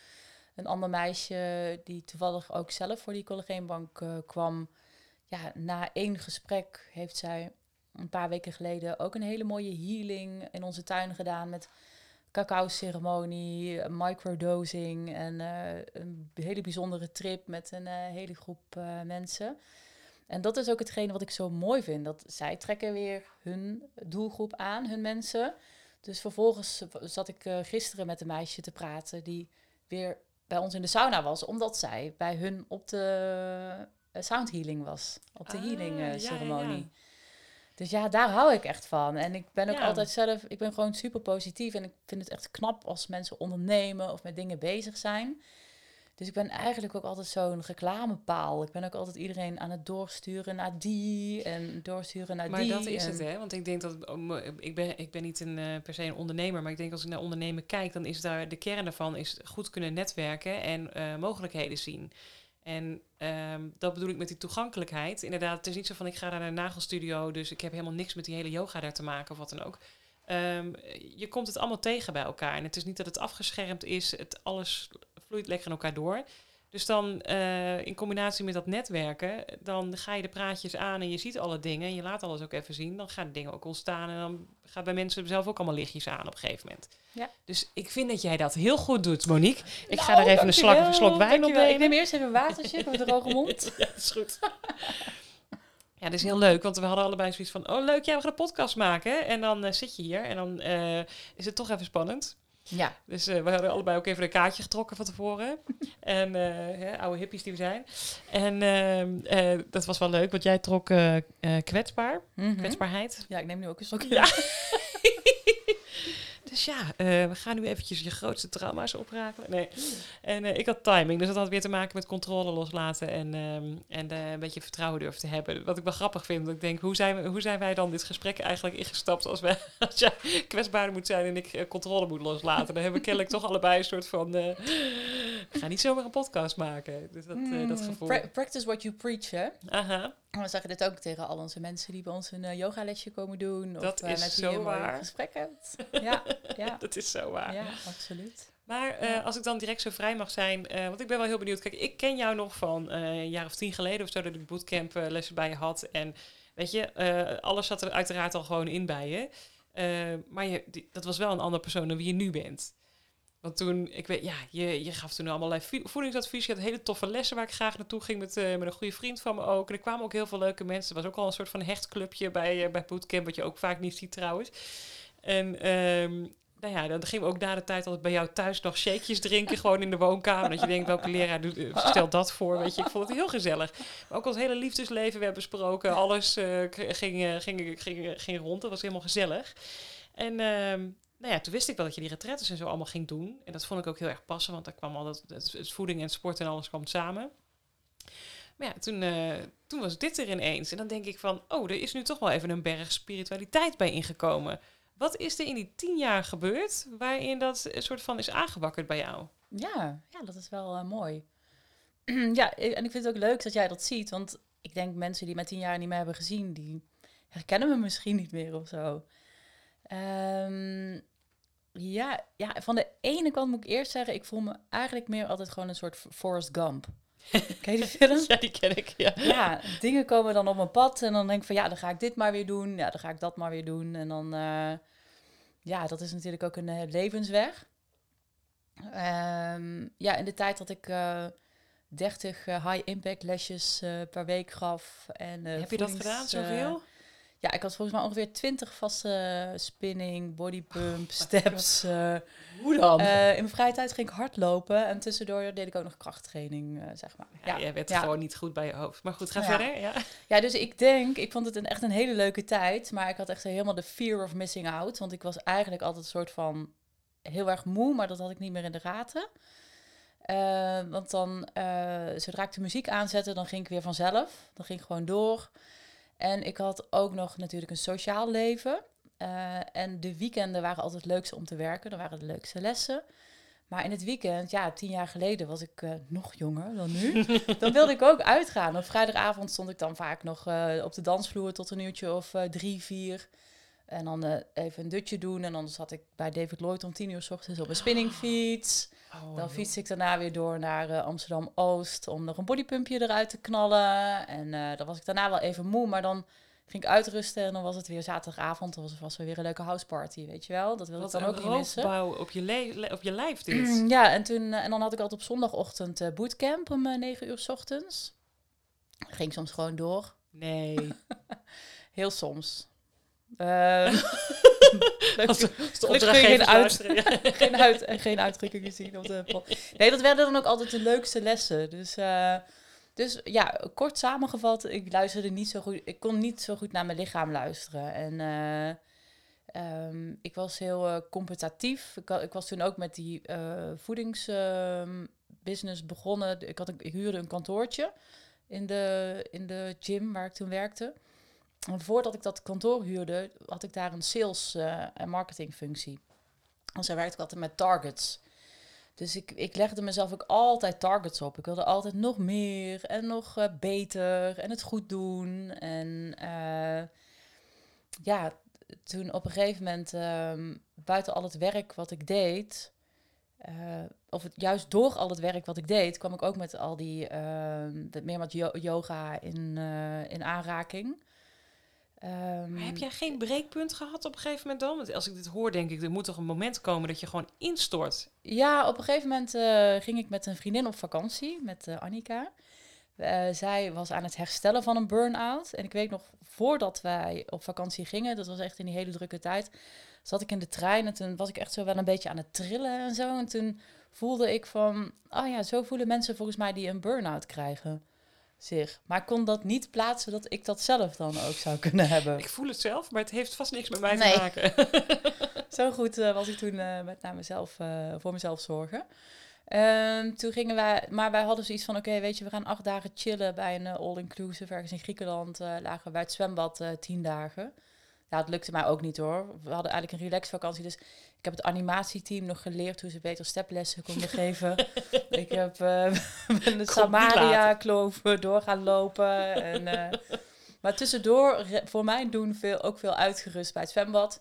Een ander meisje die toevallig ook zelf voor die collageenbank kwam, ja, na één gesprek heeft zij een paar weken geleden ook een hele mooie healing in onze tuin gedaan met cacao-ceremonie, microdosing en een hele bijzondere trip met een hele groep eh, mensen. En dat is ook hetgene wat ik zo mooi vind. Dat zij trekken weer hun doelgroep aan, hun mensen. Dus vervolgens zat ik eh, gisteren met een meisje te praten die weer bij ons in de sauna was, omdat zij bij hun op de eh, sound healing was, op de Ah, healing eh, ja, ceremonie. ja. Dus ja, daar hou ik echt van. En ik ben ook Ja. altijd zelf, ik ben gewoon super positief en ik vind het echt knap als mensen ondernemen of met dingen bezig zijn. Dus ik ben eigenlijk ook altijd zo'n reclamepaal. Ik ben ook altijd iedereen aan het doorsturen naar die en doorsturen naar Maar die. dat is het, hè? Want ik denk dat om, eh, ik ben, ik ben niet een, eh, per se een ondernemer, maar ik denk als ik naar ondernemen kijk, dan is daar de kern daarvan is goed kunnen netwerken en eh, mogelijkheden zien. En ehm, dat bedoel ik met die toegankelijkheid. Inderdaad, het is niet zo van ik ga naar een nagelstudio, dus ik heb helemaal niks met die hele yoga daar te maken of wat dan ook. Ehm, je komt het allemaal tegen bij elkaar. En het is niet dat het afgeschermd is, het alles vloeit lekker in elkaar door. Dus dan eh, in combinatie met dat netwerken, dan ga je de praatjes aan en je ziet alle dingen en je laat alles ook even zien. Dan gaan dingen ook ontstaan en dan gaat bij mensen zelf ook allemaal lichtjes aan op een gegeven moment. Ja. Dus ik vind dat jij dat heel goed doet, Monique. Ik ga Nou, er even een slok, slok wijn op dankjewel. Ik nemen. neem eerst even een watertje voor de droge mond. Ja, dat is goed. Ja, dat is heel leuk, want we hadden allebei zoiets van... oh, leuk, ja, we gaan een podcast maken. En dan eh, zit je hier en dan eh, is het toch even spannend. Ja, Dus eh, we hadden allebei ook even een kaartje getrokken van tevoren. en eh, oude hippies die we zijn. En ehm, eh, dat was wel leuk, want jij trok kwetsbaar. Mhm. Kwetsbaarheid. ja ik neem nu ook een slok. Ja. Dus ja, eh, we gaan nu eventjes je grootste trauma's oprakelen. Nee. En eh, ik had timing, dus dat had weer te maken met controle loslaten en, ehm, en eh, een beetje vertrouwen durven te hebben. Wat ik wel grappig vind, dat ik denk, hoe zijn, we, hoe zijn wij dan dit gesprek eigenlijk ingestapt als, wij, als jij kwetsbaar moet zijn en ik controle moet loslaten? Dan hebben we kennelijk toch allebei een soort van, ga niet zomaar een podcast maken. Dus dat, dat Hmm, gevoel. pra- practice what you preach, hè? Aha, En we zeggen dit ook tegen al onze mensen die bij ons een eh, yogalesje komen doen. Dat of eh, is met wie zo waar. gesprek hebt. Ja, ja, dat is zo waar. ja absoluut. Maar eh, als ik dan direct zo vrij mag zijn, want ik ben wel heel benieuwd. Kijk, ik ken jou nog van een jaar of tien geleden of zo, dat ik bootcamp lessen bij je had. En weet je, alles zat er uiteraard al gewoon in bij je. Maar je, die- dat was wel een andere persoon dan wie je nu bent. Want toen, ik weet, ja, je, je gaf toen allerlei vo- voedingsadvies. Je had hele toffe lessen waar ik graag naartoe ging met, eh, met een goede vriend van me ook. En er kwamen ook heel veel leuke mensen. Er was ook al een soort van hechtclubje bij, eh, bij bootcamp, wat je ook vaak niet ziet trouwens. En ehm, nou ja, dan gingen we ook na de tijd altijd bij jou thuis nog shakejes drinken, gewoon in de woonkamer. Dat je denkt, welke leraar doet, eh, stelt dat voor, weet je. Ik vond het heel gezellig. Maar ook ons hele liefdesleven werd besproken. Alles k- ging, ging, ging, ging rond. Dat was helemaal gezellig. En ehm, nou ja, toen wist ik wel dat je die retretes en zo allemaal ging doen. En dat vond ik ook heel erg passen, want daar kwam al dat, het, voeding en sport en alles kwam samen. Maar ja, toen, eh, toen was dit er ineens. En dan denk ik van, oh, er is nu toch wel even een berg spiritualiteit bij ingekomen. Wat is er in die tien jaar gebeurd waarin dat soort van is aangewakkerd bij jou? Ja, ja dat is wel eh, mooi. ja, i- en ik vind het ook leuk dat jij dat ziet. Want ik denk mensen die mij tien jaar niet meer hebben gezien, die herkennen me misschien niet meer of zo. Ehm, ja, ja, van de ene kant moet ik eerst zeggen, ik voel me eigenlijk meer altijd gewoon een soort Forrest Gump. Ken je die film? Ja, die ken ik, ja. ja, dingen komen dan op mijn pad en dan denk ik van ja, dan ga ik dit maar weer doen. Ja, dan ga ik dat maar weer doen. En dan, eh, ja, dat is natuurlijk ook een eh, levensweg. Ehm, ja, in de tijd dat ik eh 30 eh, high-impact lesjes per week gaf. En, Heb je dat gedaan, zoveel? Ja, ik had volgens mij ongeveer 20 vaste spinning, bodypump, Oh, steps. eh, Hoe dan? eh, in mijn vrije tijd ging ik hardlopen en tussendoor deed ik ook nog krachttraining, eh, zeg maar. ja, jij werd ja. gewoon niet goed bij je hoofd. Maar goed, ga Ja. verder. Ja. Ja, dus ik denk, ik vond het een, echt een hele leuke tijd. Maar ik had echt helemaal de fear of missing out. Want ik was eigenlijk altijd een soort van heel erg moe, maar dat had ik niet meer in de gaten. Want dan, zodra ik de muziek aanzette, dan ging ik weer vanzelf. Dan ging ik gewoon door. En ik had ook nog natuurlijk een sociaal leven. Eh, en de weekenden waren altijd het leukste om te werken. Dan waren de leukste lessen. Maar in het weekend, ja, tien jaar geleden was ik eh, nog jonger dan nu. dan wilde ik ook uitgaan. Op vrijdagavond stond ik dan vaak nog eh, op de dansvloer tot een uurtje of drie, vier. En dan eh, even een dutje doen. En dan zat ik bij David Lloyd om tien uur s ochtends op een spinningfiets. Oh, Dan fiets ik daarna weer door naar eh, Amsterdam-Oost om nog een bodypumpje eruit te knallen. En eh, dan was ik daarna wel even moe, maar dan ging ik uitrusten en dan was het weer zaterdagavond. Dan was het vast weer een leuke houseparty, weet je wel. Dat wil Wat ik dan ook niet missen. op je, op je lijf dit. Ja, en, toen, en dan had ik altijd op zondagochtend bootcamp om 9 uur s ochtends. Ging soms gewoon door. Nee. Heel soms. Ehm, Als als kun je geen uit- geen, uit, en geen uitdrukkingen zien op de. Nee, dat werden dan ook altijd de leukste lessen. Dus, eh, dus ja, kort samengevat, ik luisterde niet zo goed. Ik kon niet zo goed naar mijn lichaam luisteren. En ehm, ik was heel eh, competitief. Ik, ik was toen ook met die voedingsbusiness begonnen. Ik, had een, ik huurde een kantoortje in de, in de gym waar ik toen werkte. Voordat ik dat kantoor huurde, had ik daar een sales eh, en marketingfunctie. En zo werkte ik altijd met targets. Dus ik, ik legde mezelf ook altijd targets op. Ik wilde altijd nog meer en nog eh, beter en het goed doen. En eh, ja, toen op een gegeven moment, ehm, buiten al het werk wat ik deed, of juist door al het werk wat ik deed, kwam ik ook met al die, ehm, met meer yo- yoga in, in aanraking. Ehm, Maar heb jij geen breekpunt gehad op een gegeven moment dan? Want als ik dit hoor, denk ik, er moet toch een moment komen dat je gewoon instort. Ja, op een gegeven moment eh, ging ik met een vriendin op vakantie, met eh, Annika. Eh, zij was aan het herstellen van een burn-out. En ik weet nog, voordat wij op vakantie gingen, dat was echt in die hele drukke tijd, zat ik in de trein en toen was ik echt zo wel een beetje aan het trillen en zo. En toen voelde ik van, oh ja, zo voelen mensen volgens mij die een burn-out krijgen zich. Maar kon dat niet plaatsen dat ik dat zelf dan ook zou kunnen hebben. Ik voel het zelf, maar het heeft vast niks met mij Nee. te maken. Zo goed eh, was ik toen eh, met naar mezelf, eh, voor mezelf zorgen. Ehm, toen gingen wij, maar wij hadden zoiets van, oké, weet je, we gaan acht dagen chillen bij een all-inclusive ergens in Griekenland. lagen we bij het zwembad tien dagen. Ja, het lukte mij ook niet hoor. We hadden eigenlijk een relaxvakantie, dus ik heb het animatieteam nog geleerd hoe ze beter steplessen konden geven. ik heb eh de Samaria-kloof door gaan lopen. En, eh, maar tussendoor, voor mijn doen, veel, ook veel uitgerust bij het zwembad.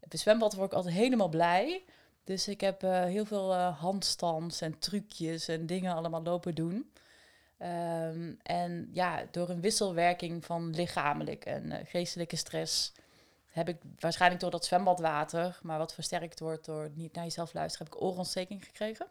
Bij het zwembad word ik altijd helemaal blij. Dus ik heb eh, heel veel handstands en trucjes en dingen allemaal lopen doen. Ehm, en ja, door een wisselwerking van lichamelijk en geestelijke stress heb ik waarschijnlijk door dat zwembadwater, maar wat versterkt wordt door niet naar jezelf luisteren, heb ik oorontsteking gekregen.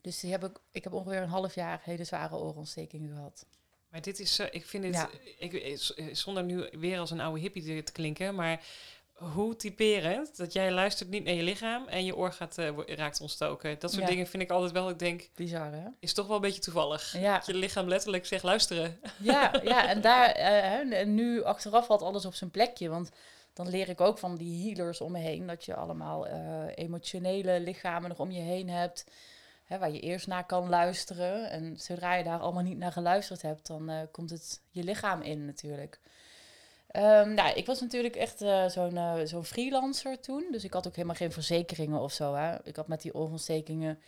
Dus die heb ik, ik heb ongeveer een half jaar hele zware oorontstekingen gehad. Maar dit is, zo- ik vind dit, Ja. ik, eh, eh, zonder nu weer als een oude hippie te klinken, maar hoe typerend dat jij luistert niet naar je lichaam en je oor gaat, eh, raakt ontstoken. Dat soort Ja. dingen vind ik altijd wel, ik denk, Bizar, hè? is toch wel een beetje toevallig. Ja, Dat je lichaam letterlijk zegt luisteren. ja, ja en daar, en nu achteraf valt alles op zijn plekje. Want dan leer ik ook van die healers om me heen. Dat je allemaal eh, emotionele lichamen nog om je heen hebt. Hè, waar je eerst naar kan luisteren. En zodra je daar allemaal niet naar geluisterd hebt, dan komt het je lichaam in natuurlijk. Ehm, nou, ik was natuurlijk echt eh, zo'n eh, zo'n freelancer toen. Dus ik had ook helemaal geen verzekeringen of zo. Hè. Ik had met die oorontstekingen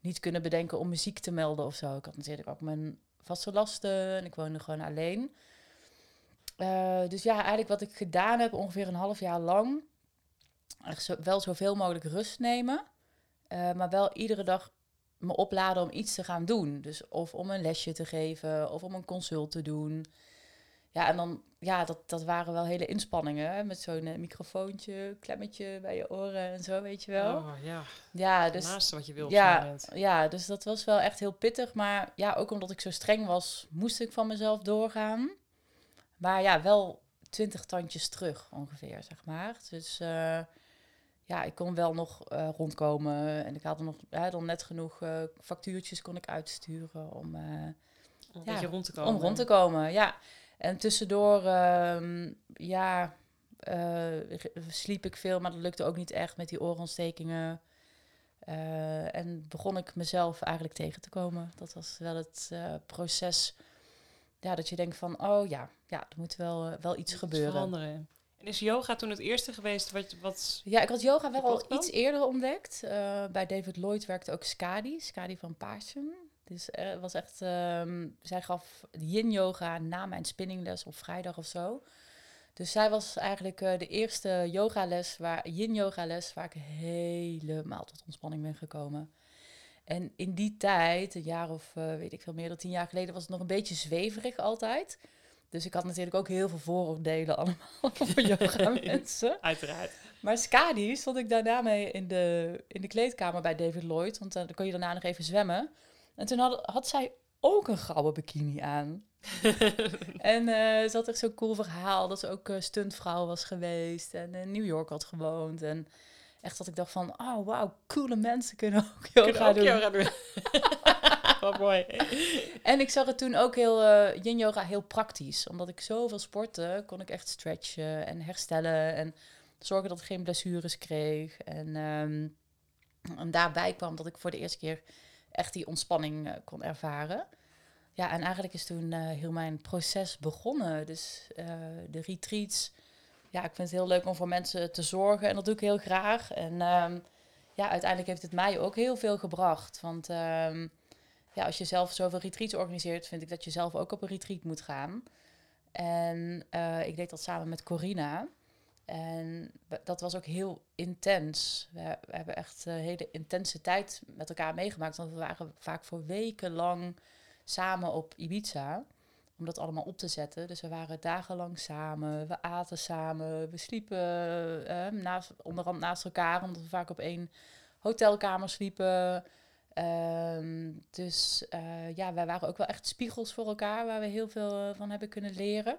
niet kunnen bedenken om muziek te melden of zo. Ik had natuurlijk ook mijn vaste lasten en ik woonde gewoon alleen. Eh, dus ja, eigenlijk wat ik gedaan heb, ongeveer een half jaar lang, zo, wel zoveel mogelijk rust nemen, maar wel iedere dag me opladen om iets te gaan doen. Dus of om een lesje te geven, of om een consult te doen. Ja, en dan, ja, dat, dat waren wel hele inspanningen, hè, met zo'n eh, microfoontje, klemmetje bij je oren en zo, weet je wel. Oh, ja, ja, het dus naaste wat je wil ja, ja, dus dat was wel echt heel pittig. Maar ja, ook omdat ik zo streng was, moest ik van mezelf doorgaan. Maar ja, wel twintig tandjes terug ongeveer, zeg maar. Dus eh, ja, ik kon wel nog eh, rondkomen. En ik had er nog ja, dan net genoeg factuurtjes kon ik uitsturen om, Om een Ja, beetje rond te komen. om rond te komen. Ja, en tussendoor, ehm, ja, eh, sliep ik veel, maar dat lukte ook niet echt met die oorontstekingen. Eh, en begon ik mezelf eigenlijk tegen te komen. Dat was wel het eh, proces. Ja, dat je denkt van, oh ja, ja er moet wel, wel iets gebeuren. veranderen. En is yoga toen het eerste geweest wat, wat Ja, ik had yoga wel al iets eerder ontdekt. Bij David Lloyd werkte ook Skadi, Skadi van Paarsen. Dus er was echt, ehm, zij gaf yin yoga na mijn spinningles op vrijdag of zo. Dus zij was eigenlijk eh, de eerste yogales, waar, yin yogales, waar ik helemaal tot ontspanning ben gekomen. En in die tijd, een jaar of eh, weet ik veel meer dan tien jaar geleden, was het nog een beetje zweverig altijd. Dus ik had natuurlijk ook heel veel vooroordelen allemaal voor yoga mensen. uiteraard. Maar Skadi stond ik daarna mee in de, in de kleedkamer bij David Lloyd. Want eh, dan kon je daarna nog even zwemmen. En toen had, had zij ook een gouden bikini aan. en eh, ze had echt zo'n cool verhaal dat ze ook eh, stuntvrouw was geweest. En in New York had gewoond. En echt dat ik dacht van, oh wauw, coole mensen kunnen ook yoga Kunnen ook doen. yoga doen. Wat mooi. En ik zag het toen ook heel, eh yin yoga heel praktisch. Omdat ik zoveel sportte, kon ik echt stretchen en herstellen. En zorgen dat ik geen blessures kreeg. En, ehm, en daarbij kwam dat ik voor de eerste keer echt die ontspanning eh, kon ervaren. Ja, en eigenlijk is toen eh, heel mijn proces begonnen. Dus eh, de retreats. Ja, ik vind het heel leuk om voor mensen te zorgen. En dat doe ik heel graag. En ehm, ja, uiteindelijk heeft het mij ook heel veel gebracht. Want... ehm, ja, als je zelf zoveel retreats organiseert, vind ik dat je zelf ook op een retreat moet gaan. En ik deed dat samen met Corina. En dat was ook heel intens. We, hebben echt een hele intense tijd met elkaar meegemaakt. Want we waren vaak voor weken lang samen op Ibiza. Om dat allemaal op te zetten. Dus we waren dagenlang samen. We aten samen. We sliepen eh, naast, onderhand naast elkaar. Omdat we vaak op één hotelkamer sliepen. Ehm, dus eh, ja, wij waren ook wel echt spiegels voor elkaar, waar we heel veel eh, van hebben kunnen leren.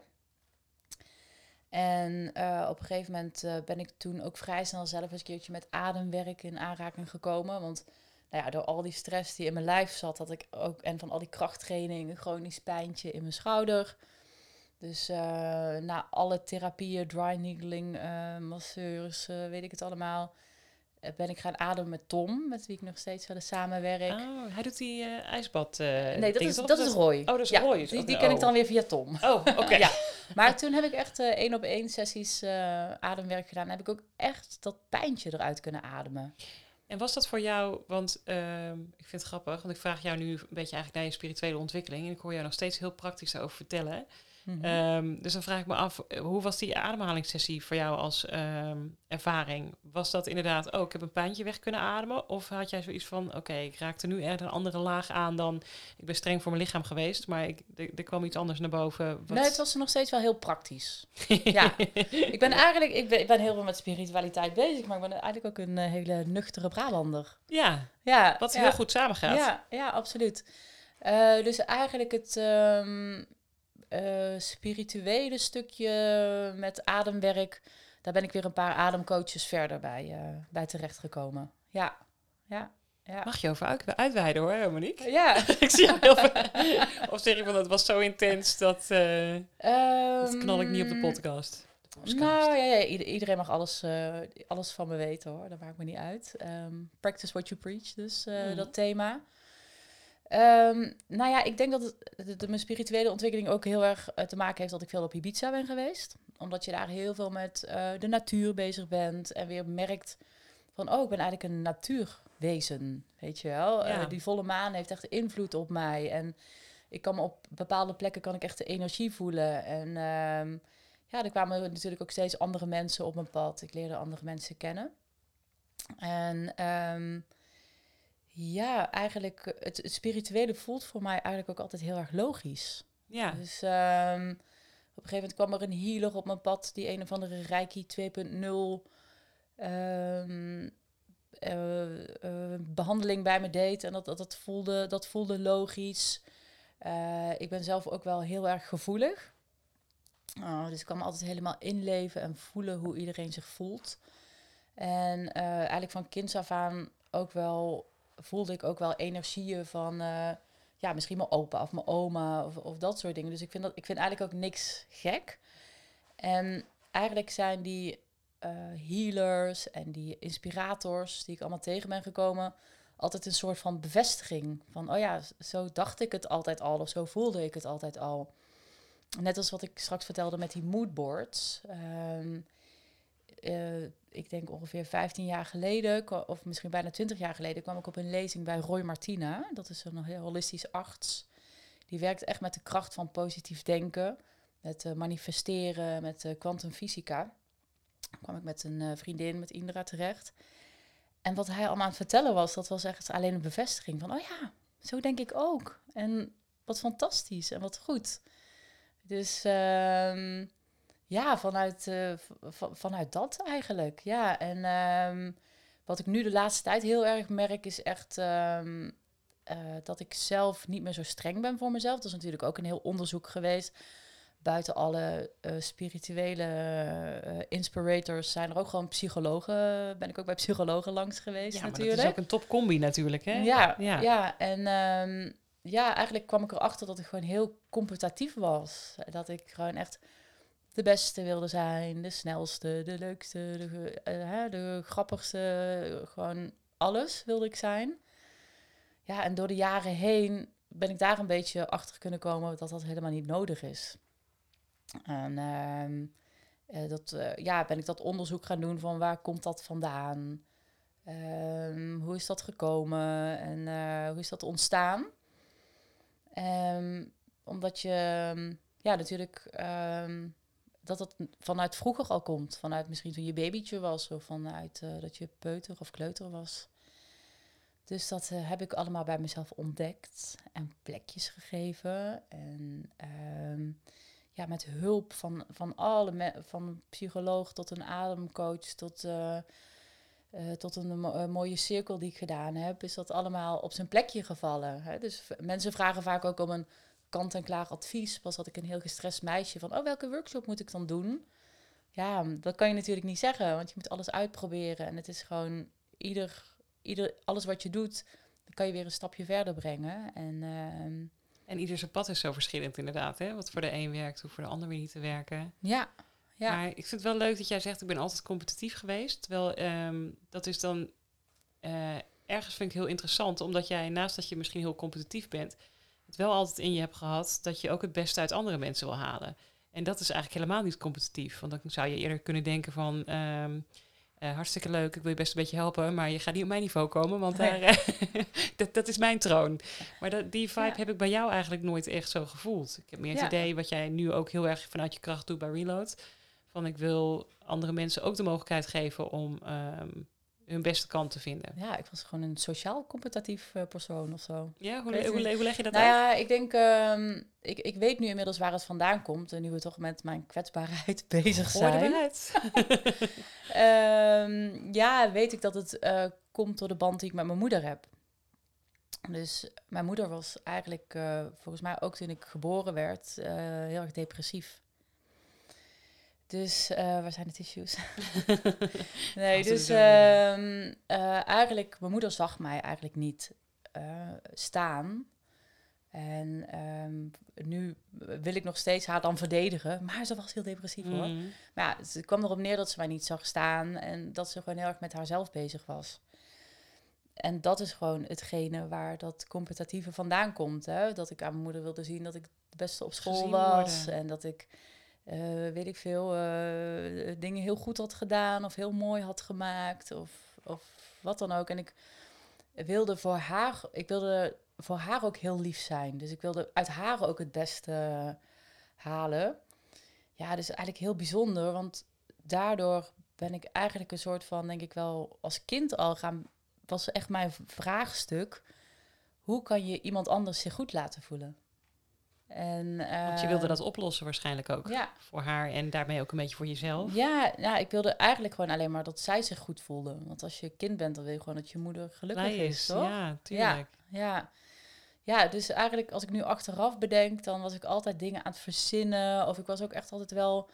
En eh, op een gegeven moment eh, ben ik toen ook vrij snel zelf eens een keertje met ademwerk in aanraking gekomen. Want nou ja, door al die stress die in mijn lijf zat, had ik ook, en van al die krachttraining, een chronisch pijntje in mijn schouder. Dus uh, na alle therapieën, dry needling, masseurs, weet ik het allemaal, ben ik gaan ademen met Tom, met wie ik nog steeds wel eens samenwerk. Oh, hij doet die ijsbad. nee, dat is, dat is Roy. Oh, dat is ja, Roy. Die, die ken ik dan weer via Tom. Oh, oké. ja. Maar toen heb ik echt één op één sessies ademwerk gedaan. heb ik ook echt dat pijntje eruit kunnen ademen. En was dat voor jou, want uh, ik vind het grappig, want ik vraag jou nu een beetje eigenlijk naar je spirituele ontwikkeling en ik hoor jou nog steeds heel praktisch daarover vertellen. Mm -hmm. um, dus dan vraag ik me af, hoe was die ademhalingssessie voor jou als um, ervaring? Was dat inderdaad, oh, ik heb een pijntje weg kunnen ademen? Of had jij zoiets van, oké, okay, ik raakte nu echt een andere laag aan dan, ik ben streng voor mijn lichaam geweest, maar ik, er, kwam iets anders naar boven. Wat... Nee, het was nog steeds wel heel praktisch. ja, ik ben eigenlijk, ik ben, ik ben heel veel met spiritualiteit bezig, maar ik ben eigenlijk ook een uh, hele nuchtere Brabander. Ja, ja wat ja. heel goed samengaat. Ja, ja absoluut. Uh, dus eigenlijk het... Um, uh, spirituele stukje met ademwerk, daar ben ik weer een paar ademcoaches verder bij, uh, bij terechtgekomen. Ja, ja. Ja. Mag je over uit, uitweiden hoor, Monique? Ja. ik zie jou heel veel. Of zeg je van, dat was zo intens dat... Uh, um, dat knal ik niet op de podcast. De nou ja, ja, iedereen mag alles, uh, alles van me weten hoor, dat maakt me niet uit. Um, practice what you preach, dus uh, mm. dat thema. Um, nou ja, ik denk dat het, de, de, mijn spirituele ontwikkeling ook heel erg uh, te maken heeft dat ik veel op Ibiza ben geweest. Omdat je daar heel veel met uh, de natuur bezig bent en weer merkt van, oh, ik ben eigenlijk een natuurwezen, weet je wel. Ja. Uh, die volle maan heeft echt invloed op mij en ik kan me op bepaalde plekken kan ik echt de energie voelen. En um, ja, er kwamen natuurlijk ook steeds andere mensen op mijn pad. Ik leerde andere mensen kennen. En... Um, ja, eigenlijk het, het, spirituele voelt voor mij eigenlijk ook altijd heel erg logisch. Ja. Dus um, op een gegeven moment kwam er een healer op mijn pad, die een of andere Reiki 2.0 um, uh, uh, behandeling bij me deed. En dat, dat, dat, voelde, dat voelde logisch. Uh, ik ben zelf ook wel heel erg gevoelig. Oh, dus ik kan me altijd helemaal inleven en voelen hoe iedereen zich voelt. En eh, eigenlijk van kinds af aan ook wel voelde ik ook wel energieën van, uh, ja, misschien mijn opa of mijn oma of, of dat soort dingen. Dus ik vind, dat, ik vind eigenlijk ook niks gek. En eigenlijk zijn die uh, healers en die inspirators die ik allemaal tegen ben gekomen, altijd een soort van bevestiging. Van, oh ja, zo dacht ik het altijd al of zo voelde ik het altijd al. Net als wat ik straks vertelde met die moodboards. Um, uh, ik denk ongeveer 15 jaar geleden, of misschien bijna 20 jaar geleden, kwam ik op een lezing bij Roy Martina. Dat is een heel holistisch arts. Die werkt echt met de kracht van positief denken, met uh, manifesteren, met kwantumfysica. Uh, kwam ik met een vriendin, met Indra, terecht. En wat hij allemaal aan het vertellen was, dat was echt alleen een bevestiging van, oh ja, zo denk ik ook. En wat fantastisch en wat goed. Dus... Ja, vanuit, uh, vanuit dat eigenlijk. Ja, en um, wat ik nu de laatste tijd heel erg merk is echt um, uh, dat ik zelf niet meer zo streng ben voor mezelf. Dat is natuurlijk ook een heel onderzoek geweest. Buiten alle uh, spirituele inspirators zijn er ook gewoon psychologen. Ben ik ook bij psychologen langs geweest ja, natuurlijk. dat is ook een topcombi natuurlijk, hè? Ja, ja. ja. en um, ja, eigenlijk kwam ik erachter dat ik gewoon heel competitief was. Dat ik gewoon echt de beste wilde zijn, de snelste, de leukste, de, uh, de grappigste, gewoon alles wilde ik zijn. Ja, en door de jaren heen ben ik daar een beetje achter kunnen komen dat dat helemaal niet nodig is. En uh, uh, dat, uh, ja, ben ik dat onderzoek gaan doen van waar komt dat vandaan? Um, hoe is dat gekomen en hoe is dat ontstaan? Um, omdat je ja, natuurlijk dat het vanuit vroeger al komt. Vanuit misschien toen je babytje was of vanuit uh, dat je peuter of kleuter was. Dus dat uh, heb ik allemaal bij mezelf ontdekt en plekjes gegeven. En um, ja, met hulp van, van alle, van psycholoog tot een ademcoach tot, uh, tot een mo mooie cirkel die ik gedaan heb, is dat allemaal op zijn plekje gevallen. Hè? Dus mensen vragen vaak ook om een kant-en-klaar advies. Pas had ik een heel gestrest meisje van, oh, welke workshop moet ik dan doen? Ja, dat kan je natuurlijk niet zeggen, want je moet alles uitproberen. En het is gewoon, ieder, ieder, alles wat je doet, dan kan je weer een stapje verder brengen. En uh, En ieder zijn pad is zo verschillend inderdaad. Hè? Wat voor de een werkt, hoe voor de ander weer niet te werken. Ja, ja. Maar ik vind het wel leuk dat jij zegt, ik ben altijd competitief geweest. Terwijl ehm, dat is dan eh, ergens vind ik heel interessant, omdat jij naast dat je misschien heel competitief bent, het wel altijd in je hebt gehad dat je ook het beste uit andere mensen wil halen. En dat is eigenlijk helemaal niet competitief. Want dan zou je eerder kunnen denken van... ehm, eh, hartstikke leuk, ik wil je best een beetje helpen, maar je gaat niet op mijn niveau komen, want Nee. daar, eh, dat, dat is mijn troon. Maar dat, die vibe Ja. heb ik bij jou eigenlijk nooit echt zo gevoeld. Ik heb meer het Ja. idee, wat jij nu ook heel erg vanuit je kracht doet bij Reload, van ik wil andere mensen ook de mogelijkheid geven om ehm, hun beste kant te vinden. ja, ik was gewoon een sociaal competitief eh, persoon of zo. Ja, hoe, leg je dat Nou uit? ja, ik denk, ehm, ik, ik weet nu inmiddels waar het vandaan komt. En nu we toch met mijn kwetsbaarheid bezig zijn. Ehm, ja, weet ik dat het eh, komt door de band die ik met mijn moeder heb. Dus mijn moeder was eigenlijk, eh, volgens mij ook toen ik geboren werd, eh, heel erg depressief. Dus, eh, waar zijn de tissues? nee, dus ehm, eh, eigenlijk, mijn moeder zag mij eigenlijk niet eh, staan. En ehm, nu wil ik nog steeds haar dan verdedigen, maar ze was heel depressief hoor. Mm. Maar ja, het kwam erop neer dat ze mij niet zag staan en dat ze gewoon heel erg met haarzelf bezig was. En dat is gewoon hetgene waar dat competitieve vandaan komt. Hè? Dat ik aan mijn moeder wilde zien dat ik de beste op school was. En dat ik, eh, weet ik veel, eh, dingen heel goed had gedaan of heel mooi had gemaakt. Of, of wat dan ook. En ik wilde voor haar, ik wilde voor haar ook heel lief zijn. Dus ik wilde uit haar ook het beste halen. Ja, dus eigenlijk heel bijzonder, want daardoor ben ik eigenlijk een soort van, denk ik wel, als kind al gaan, was echt mijn vraagstuk, hoe kan je iemand anders zich goed laten voelen? En, Want je eh, wilde dat oplossen waarschijnlijk ook. Ja, Voor haar en daarmee ook een beetje voor jezelf. ja, ja, ik wilde eigenlijk gewoon alleen maar dat zij zich goed voelde. Want als je kind bent, dan wil je gewoon dat je moeder gelukkig is. toch? Ja, tuurlijk. Ja. Ja, dus eigenlijk als ik nu achteraf bedenk, dan was ik altijd dingen aan het verzinnen. Of ik was ook echt altijd wel,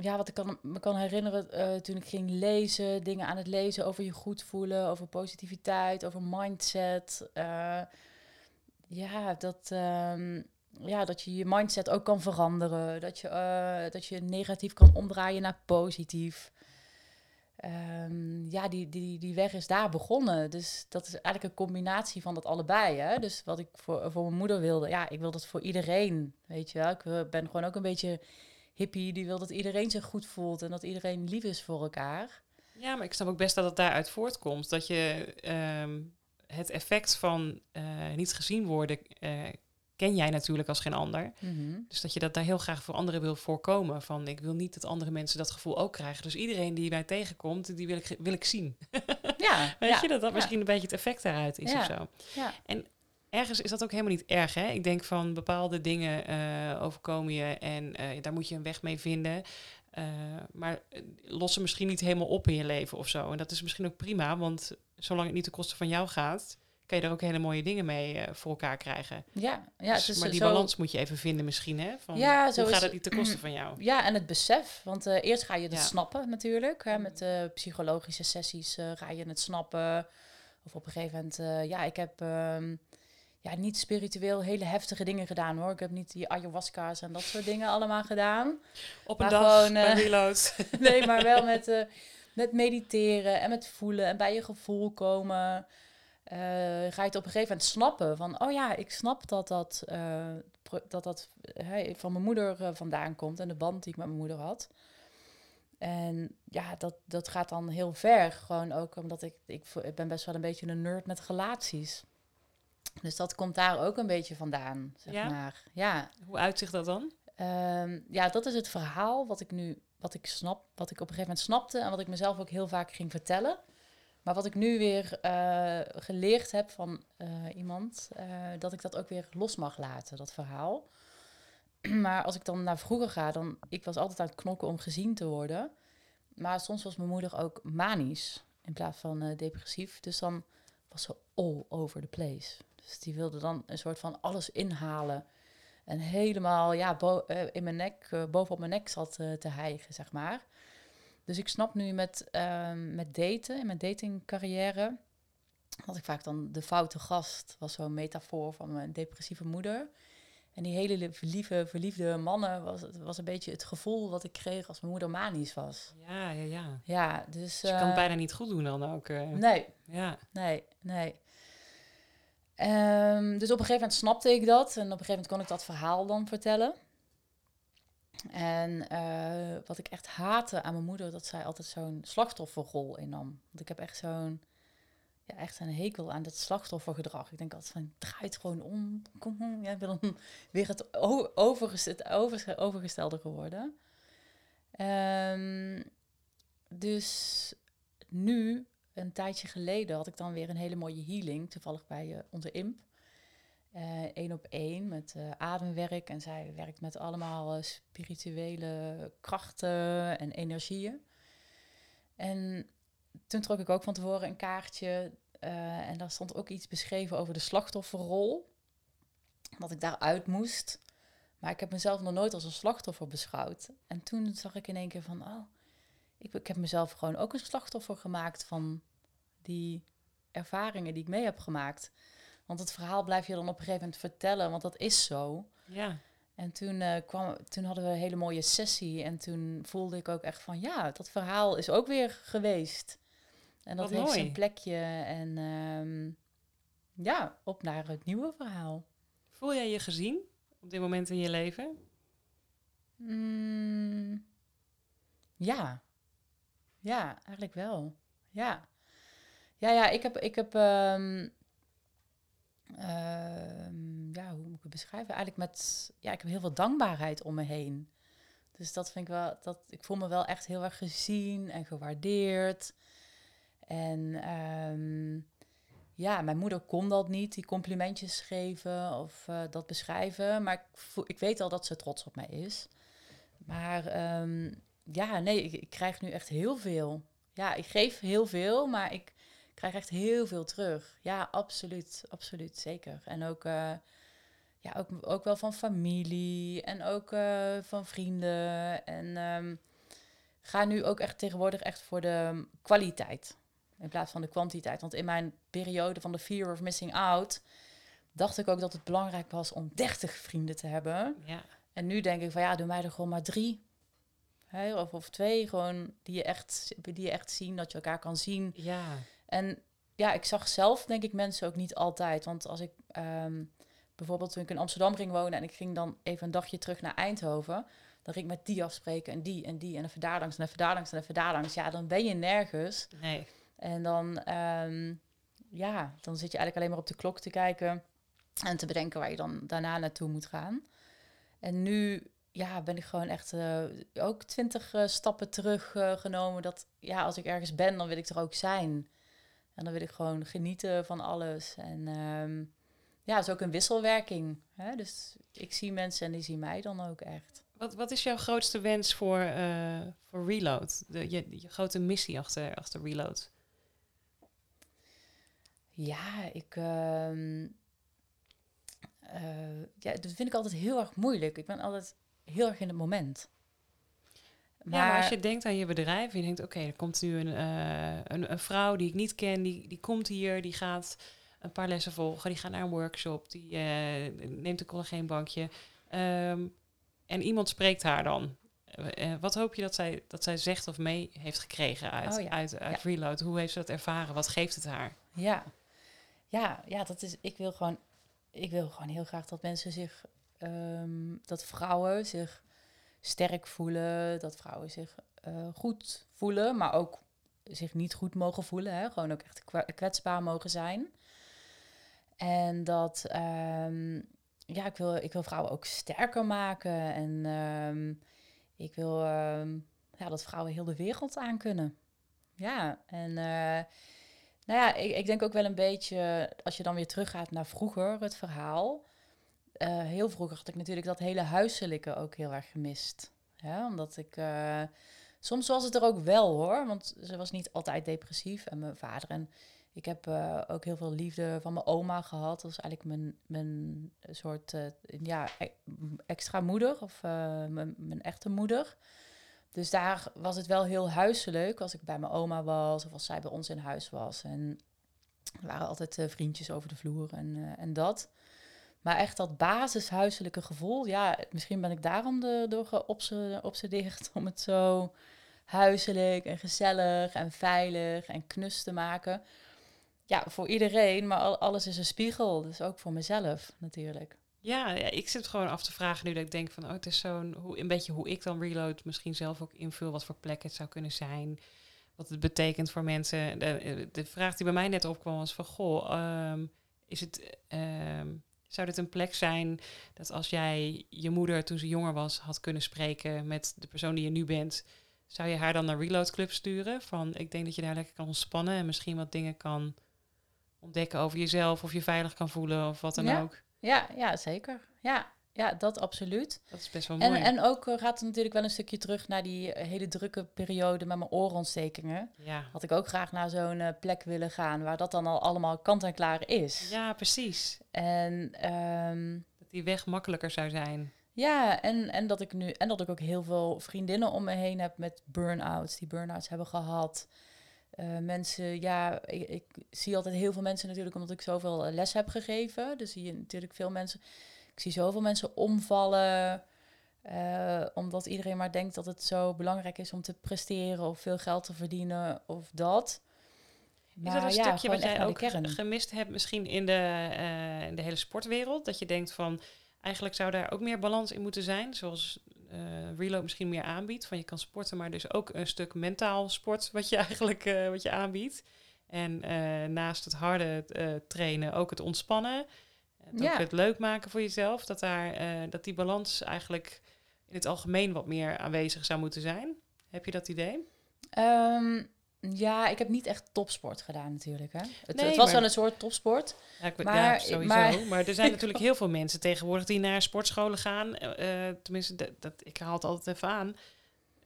ja, wat ik kan, me kan herinneren eh, toen ik ging lezen, dingen aan het lezen over je goed voelen, over positiviteit, over mindset. Eh, ja, dat, ehm, ja, dat je je mindset ook kan veranderen. Dat je, eh, dat je negatief kan omdraaien naar positief. Ehm, ja, die, die, die weg is daar begonnen. Dus dat is eigenlijk een combinatie van dat allebei. Hè? Dus wat ik voor, voor mijn moeder wilde, ja, ik wil dat voor iedereen. Weet je wel, ik eh, ben gewoon ook een beetje hippie. Die wil dat iedereen zich goed voelt en dat iedereen lief is voor elkaar. Ja, maar ik snap ook best dat het daaruit voortkomt. Dat je ehm, het effect van eh, niet gezien worden, eh, ken jij natuurlijk als geen ander. Dus dat je dat daar heel graag voor anderen wil voorkomen. Van ik wil niet dat andere mensen dat gevoel ook krijgen. Dus iedereen die mij tegenkomt, die wil ik, wil ik zien. Ja, Weet ja, je, dat dat ja. misschien een beetje het effect daaruit is Ja. of zo. Ja. Ergens is dat ook helemaal niet erg. Hè? Ik denk van bepaalde dingen eh, overkomen je en daar moet je een weg mee vinden. Eh, maar eh, los ze misschien niet helemaal op in je leven of zo. En dat is misschien ook prima, want zolang het niet ten koste van jou gaat, kan je er ook hele mooie dingen mee eh, voor elkaar krijgen. Ja, ja, Dus- maar die zo- balans moet je even vinden misschien, hè? Van, Ja, zo hoe gaat het niet ten koste van jou? Ja, en het besef. Want eerst ga je het Ja. snappen natuurlijk. Hè, met eh, psychologische sessies ga je het snappen. Of op een gegeven moment, ja, ik heb ehm, ja, niet spiritueel hele heftige dingen gedaan hoor. Ik heb niet die ayahuasca's en dat soort dingen allemaal gedaan. Op een maar dag gewoon, bij reload. Nee, maar wel met, eh, met mediteren en met voelen en bij je gevoel komen. eh, ga je het op een gegeven moment snappen van, oh ja, ik snap dat dat, dat, dat van mijn moeder vandaan komt en de band die ik met mijn moeder had. En ja, dat, dat gaat dan heel ver. Gewoon ook omdat ik, ik, ik ben best wel een beetje een nerd met relaties. Dus dat komt daar ook een beetje vandaan, zeg Ja? maar. Ja, Hoe uitzicht dat dan? Ehm, ja, dat is het verhaal wat ik nu, wat ik snap, wat ik op een gegeven moment snapte en wat ik mezelf ook heel vaak ging vertellen. Maar wat ik nu weer eh, geleerd heb van eh, iemand, eh, dat ik dat ook weer los mag laten, dat verhaal. maar als ik dan naar vroeger ga, dan, ik was altijd aan het knokken om gezien te worden. Maar soms was mijn moeder ook manisch in plaats van depressief. Dus dan was ze all over the place. Dus die wilde dan een soort van alles inhalen. En helemaal ja, eh, in mijn nek, eh, bovenop mijn nek zat eh, te hijgen, zeg maar. Dus ik snap nu met, ehm, met daten, in mijn datingcarrière, had ik vaak dan de foute gast, was zo'n metafoor van mijn depressieve moeder. En die hele lieve, verliefde mannen was, was een beetje het gevoel wat ik kreeg als mijn moeder manisch was. Ja, ja, ja. Ja, dus... je kan het bijna niet goed doen dan ook. Nee, Ja. nee, nee. Ehm, dus op een gegeven moment snapte ik dat. En op een gegeven moment kon ik dat verhaal dan vertellen. En eh, wat ik echt haatte aan mijn moeder, dat zij altijd zo'n slachtofferrol innam. Want ik heb echt zo'n, ja, echt een hekel aan dat slachtoffergedrag. Ik denk altijd van, draai het gewoon om. Kom, op. jij bent dan weer het overgestelde geworden. Ehm, dus nu, een tijdje geleden, had ik dan weer een hele mooie healing. Toevallig bij eh, onze imp. Eén op één met eh, ademwerk. En zij werkt met allemaal eh, spirituele krachten en energieën. En toen trok ik ook van tevoren een kaartje. eh, en daar stond ook iets beschreven over de slachtofferrol. Dat ik daaruit moest. Maar ik heb mezelf nog nooit als een slachtoffer beschouwd. En toen zag ik in één keer van, oh, ik, ik heb mezelf gewoon ook een slachtoffer gemaakt van die ervaringen die ik mee heb gemaakt. Want het verhaal blijf je dan op een gegeven moment vertellen, want dat is zo. Ja. En toen, eh, kwam, toen hadden we een hele mooie sessie en toen voelde ik ook echt van, ja, dat verhaal is ook weer geweest. En dat Wat heeft zijn mooi. plekje en ehm, ja, op naar het nieuwe verhaal. Voel jij je gezien op dit moment in je leven? Mm, ja. Ja, eigenlijk wel. Ja. Ja, ja, ik heb, ik heb ehm, ehm, ja, hoe moet ik het beschrijven? Eigenlijk met, ja, ik heb heel veel dankbaarheid om me heen. Dus dat vind ik wel, dat, ik voel me wel echt heel erg gezien en gewaardeerd. En ehm, ja, mijn moeder kon dat niet, die complimentjes geven of eh, dat beschrijven. Maar ik, voel, ik weet al dat ze trots op mij is. Maar ja, nee, ik, ik krijg nu echt heel veel. Ja, ik geef heel veel, maar ik krijg echt heel veel terug. Ja, absoluut, absoluut, zeker. En ook, eh, ja, ook, ook wel van familie en ook eh, van vrienden. En ehm, ga nu ook echt tegenwoordig echt voor de kwaliteit in plaats van de kwantiteit. Want in mijn periode van de fear of missing out dacht ik ook dat het belangrijk was om 30 vrienden te hebben. Ja. En nu denk ik van ja, doe mij er gewoon maar drie. Hè, of, of twee, gewoon die je, echt, die je echt zien, dat je elkaar kan zien. Ja. En ja, ik zag zelf denk ik mensen ook niet altijd. Want als ik ehm, bijvoorbeeld toen ik in Amsterdam ging wonen en ik ging dan even een dagje terug naar Eindhoven, dan ging ik met die afspreken en die en die en even daar langs en even daar langs en even daar langs. Ja, dan ben je nergens. Nee. En dan, ehm, ja, dan zit je eigenlijk alleen maar op de klok te kijken en te bedenken waar je dan daarna naartoe moet gaan. En nu ja, ben ik gewoon echt eh, ook twintig eh, stappen terug eh, genomen. Dat ja, als ik ergens ben, dan wil ik er ook zijn. En dan wil ik gewoon genieten van alles. En ehm, ja, het is ook een wisselwerking. Hè? Dus ik zie mensen en die zien mij dan ook echt. Wat, wat is jouw grootste wens voor, voor Reload? De, je, je grote missie achter, achter Reload? Ja, ik. ehm, eh, ja, dat vind ik altijd heel erg moeilijk. Ik ben altijd heel erg in het moment. Maar, ja, maar als je denkt aan je bedrijf, je denkt, oké, er komt nu een, eh, een, een vrouw die ik niet ken, die, die komt hier, die gaat een paar lessen volgen, die gaat naar een workshop, die eh, neemt een collageenbankje. Ehm, en iemand spreekt haar dan. Eh, wat hoop je dat zij, dat zij zegt of mee heeft gekregen uit, Oh ja, uit, uit ja. Reload? Hoe heeft ze dat ervaren? Wat geeft het haar? Ja, ja, ja dat is, ik, wil gewoon, ik wil gewoon heel graag dat mensen zich, ehm, dat vrouwen zich sterk voelen, dat vrouwen zich eh, goed voelen, maar ook zich niet goed mogen voelen. Hè? Gewoon ook echt kwetsbaar mogen zijn. En dat, ehm, ja, ik wil, ik wil vrouwen ook sterker maken. En ehm, ik wil ja, dat vrouwen heel de wereld aan kunnen. Ja, en eh, nou ja, ik, ik denk ook wel een beetje, als je dan weer teruggaat naar vroeger, het verhaal. Eh, heel vroeger had ik natuurlijk dat hele huiselijke ook heel erg gemist. Ja, omdat ik... eh, soms was het er ook wel hoor, want ze was niet altijd depressief. En mijn vader en ik heb eh, ook heel veel liefde van mijn oma gehad. Dat was eigenlijk mijn, mijn soort ja, e- extra moeder of mijn, mijn echte moeder. Dus daar was het wel heel huiselijk als ik bij mijn oma was of als zij bij ons in huis was. En Er waren altijd vriendjes over de vloer en, en dat. Maar echt dat basishuiselijke gevoel, ja, misschien ben ik daarom de, door geobsedeerd om het zo huiselijk en gezellig en veilig en knus te maken. Ja, voor iedereen, maar al, alles is een spiegel. Dus ook voor mezelf natuurlijk. Ja, ja, ik zit gewoon af te vragen nu dat ik denk van, oh, het is zo'n, hoe, een beetje hoe ik dan reload misschien zelf ook invul, wat voor plek het zou kunnen zijn, wat het betekent voor mensen. De, de vraag die bij mij net opkwam was van, goh, ehm, is het, ehm, zou dit een plek zijn dat als jij je moeder toen ze jonger was had kunnen spreken met de persoon die je nu bent, zou je haar dan naar Reload Club sturen? Van, ik denk dat je daar lekker kan ontspannen en misschien wat dingen kan ontdekken over jezelf of je veilig kan voelen of wat dan ook. Ja, ja, zeker. Ja, ja, dat absoluut. Dat is best wel mooi. En, en ook uh, gaat het natuurlijk wel een stukje terug naar die eh, hele drukke periode met mijn oorontstekingen. Ja. Had ik ook graag naar zo'n uh, plek willen gaan waar dat dan al allemaal kant en klaar is. Ja, precies. En um, dat die weg makkelijker zou zijn. Ja, en, en, dat ik nu en dat ik ook heel veel vriendinnen om me heen heb met burn-outs, die burn-outs hebben gehad. Uh, mensen, ja, ik, ik, zie altijd heel veel mensen natuurlijk, omdat ik zoveel les heb gegeven. Dus zie je natuurlijk veel mensen. Ik zie zoveel mensen omvallen. Uh, omdat iedereen maar denkt dat het zo belangrijk is om te presteren of veel geld te verdienen of dat. Maar, is dat een ja, stukje wat jij ook gemist hebt misschien in de, uh, in de hele sportwereld? Dat je denkt van, eigenlijk zou daar ook meer balans in moeten zijn. Zoals uh, Reload misschien meer aanbiedt. Van je kan sporten, maar dus ook een stuk mentaal sport wat je eigenlijk wat je aanbiedt. En naast het harde trainen ook het ontspannen. Het, ja. ook het leuk maken voor jezelf. Dat, daar, dat die balans eigenlijk in het algemeen wat meer aanwezig zou moeten zijn. Heb je dat idee? Um, ja, ik heb niet echt topsport gedaan natuurlijk. Hè. Het, het was wel een soort topsport. Ja, ik, maar, ja sowieso. Maar, maar, er zijn natuurlijk heel veel mensen tegenwoordig die naar sportscholen gaan. Uh, tenminste, dat, dat, ik haal het altijd even aan.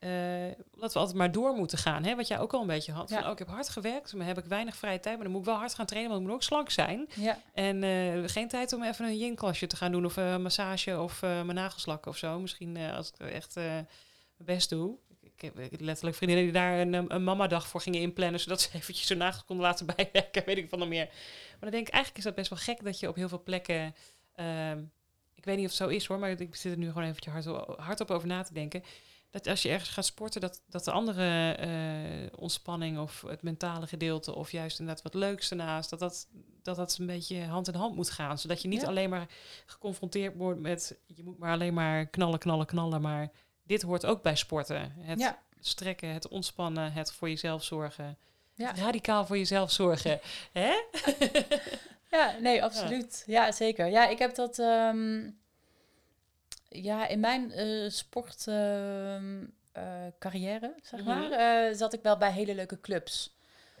Uh, dat we altijd maar door moeten gaan. Hè? Wat jij ook al een beetje had. Ja. Van, oh, ik heb hard gewerkt, maar heb ik weinig vrije tijd. Maar dan moet ik wel hard gaan trainen, want ik moet ook slank zijn. Ja. En uh, geen tijd om even een yin-klasje te gaan doen. Of een massage of mijn nagelslakken of zo. Misschien als ik echt mijn best doe ik heb letterlijk vriendinnen die daar een, een mamadag voor gingen inplannen, zodat ze eventjes zo nagels konden laten bijwerken, weet ik van nog meer. Maar dan denk ik, eigenlijk is dat best wel gek dat je op heel veel plekken, uh, ik weet niet of het zo is hoor, maar ik zit er nu gewoon eventjes hard, hard op over na te denken. Dat als je ergens gaat sporten, dat, dat de andere uh, ontspanning of het mentale gedeelte, of juist inderdaad wat leuks ernaast, dat dat, dat dat een beetje hand in hand moet gaan. Zodat je niet ja. alleen maar geconfronteerd wordt met, je moet maar alleen maar knallen, knallen, knallen, maar dit hoort ook bij sporten. Het ja. strekken, het ontspannen, het voor jezelf zorgen. Ja. Radicaal voor jezelf zorgen. Hè? ja, nee, absoluut. Ja. ja. zeker. Ja, ik heb dat... Um, ja, in mijn uh, sportcarrière, uh, uh, zeg maar, mm-hmm. zat ik wel bij hele leuke clubs.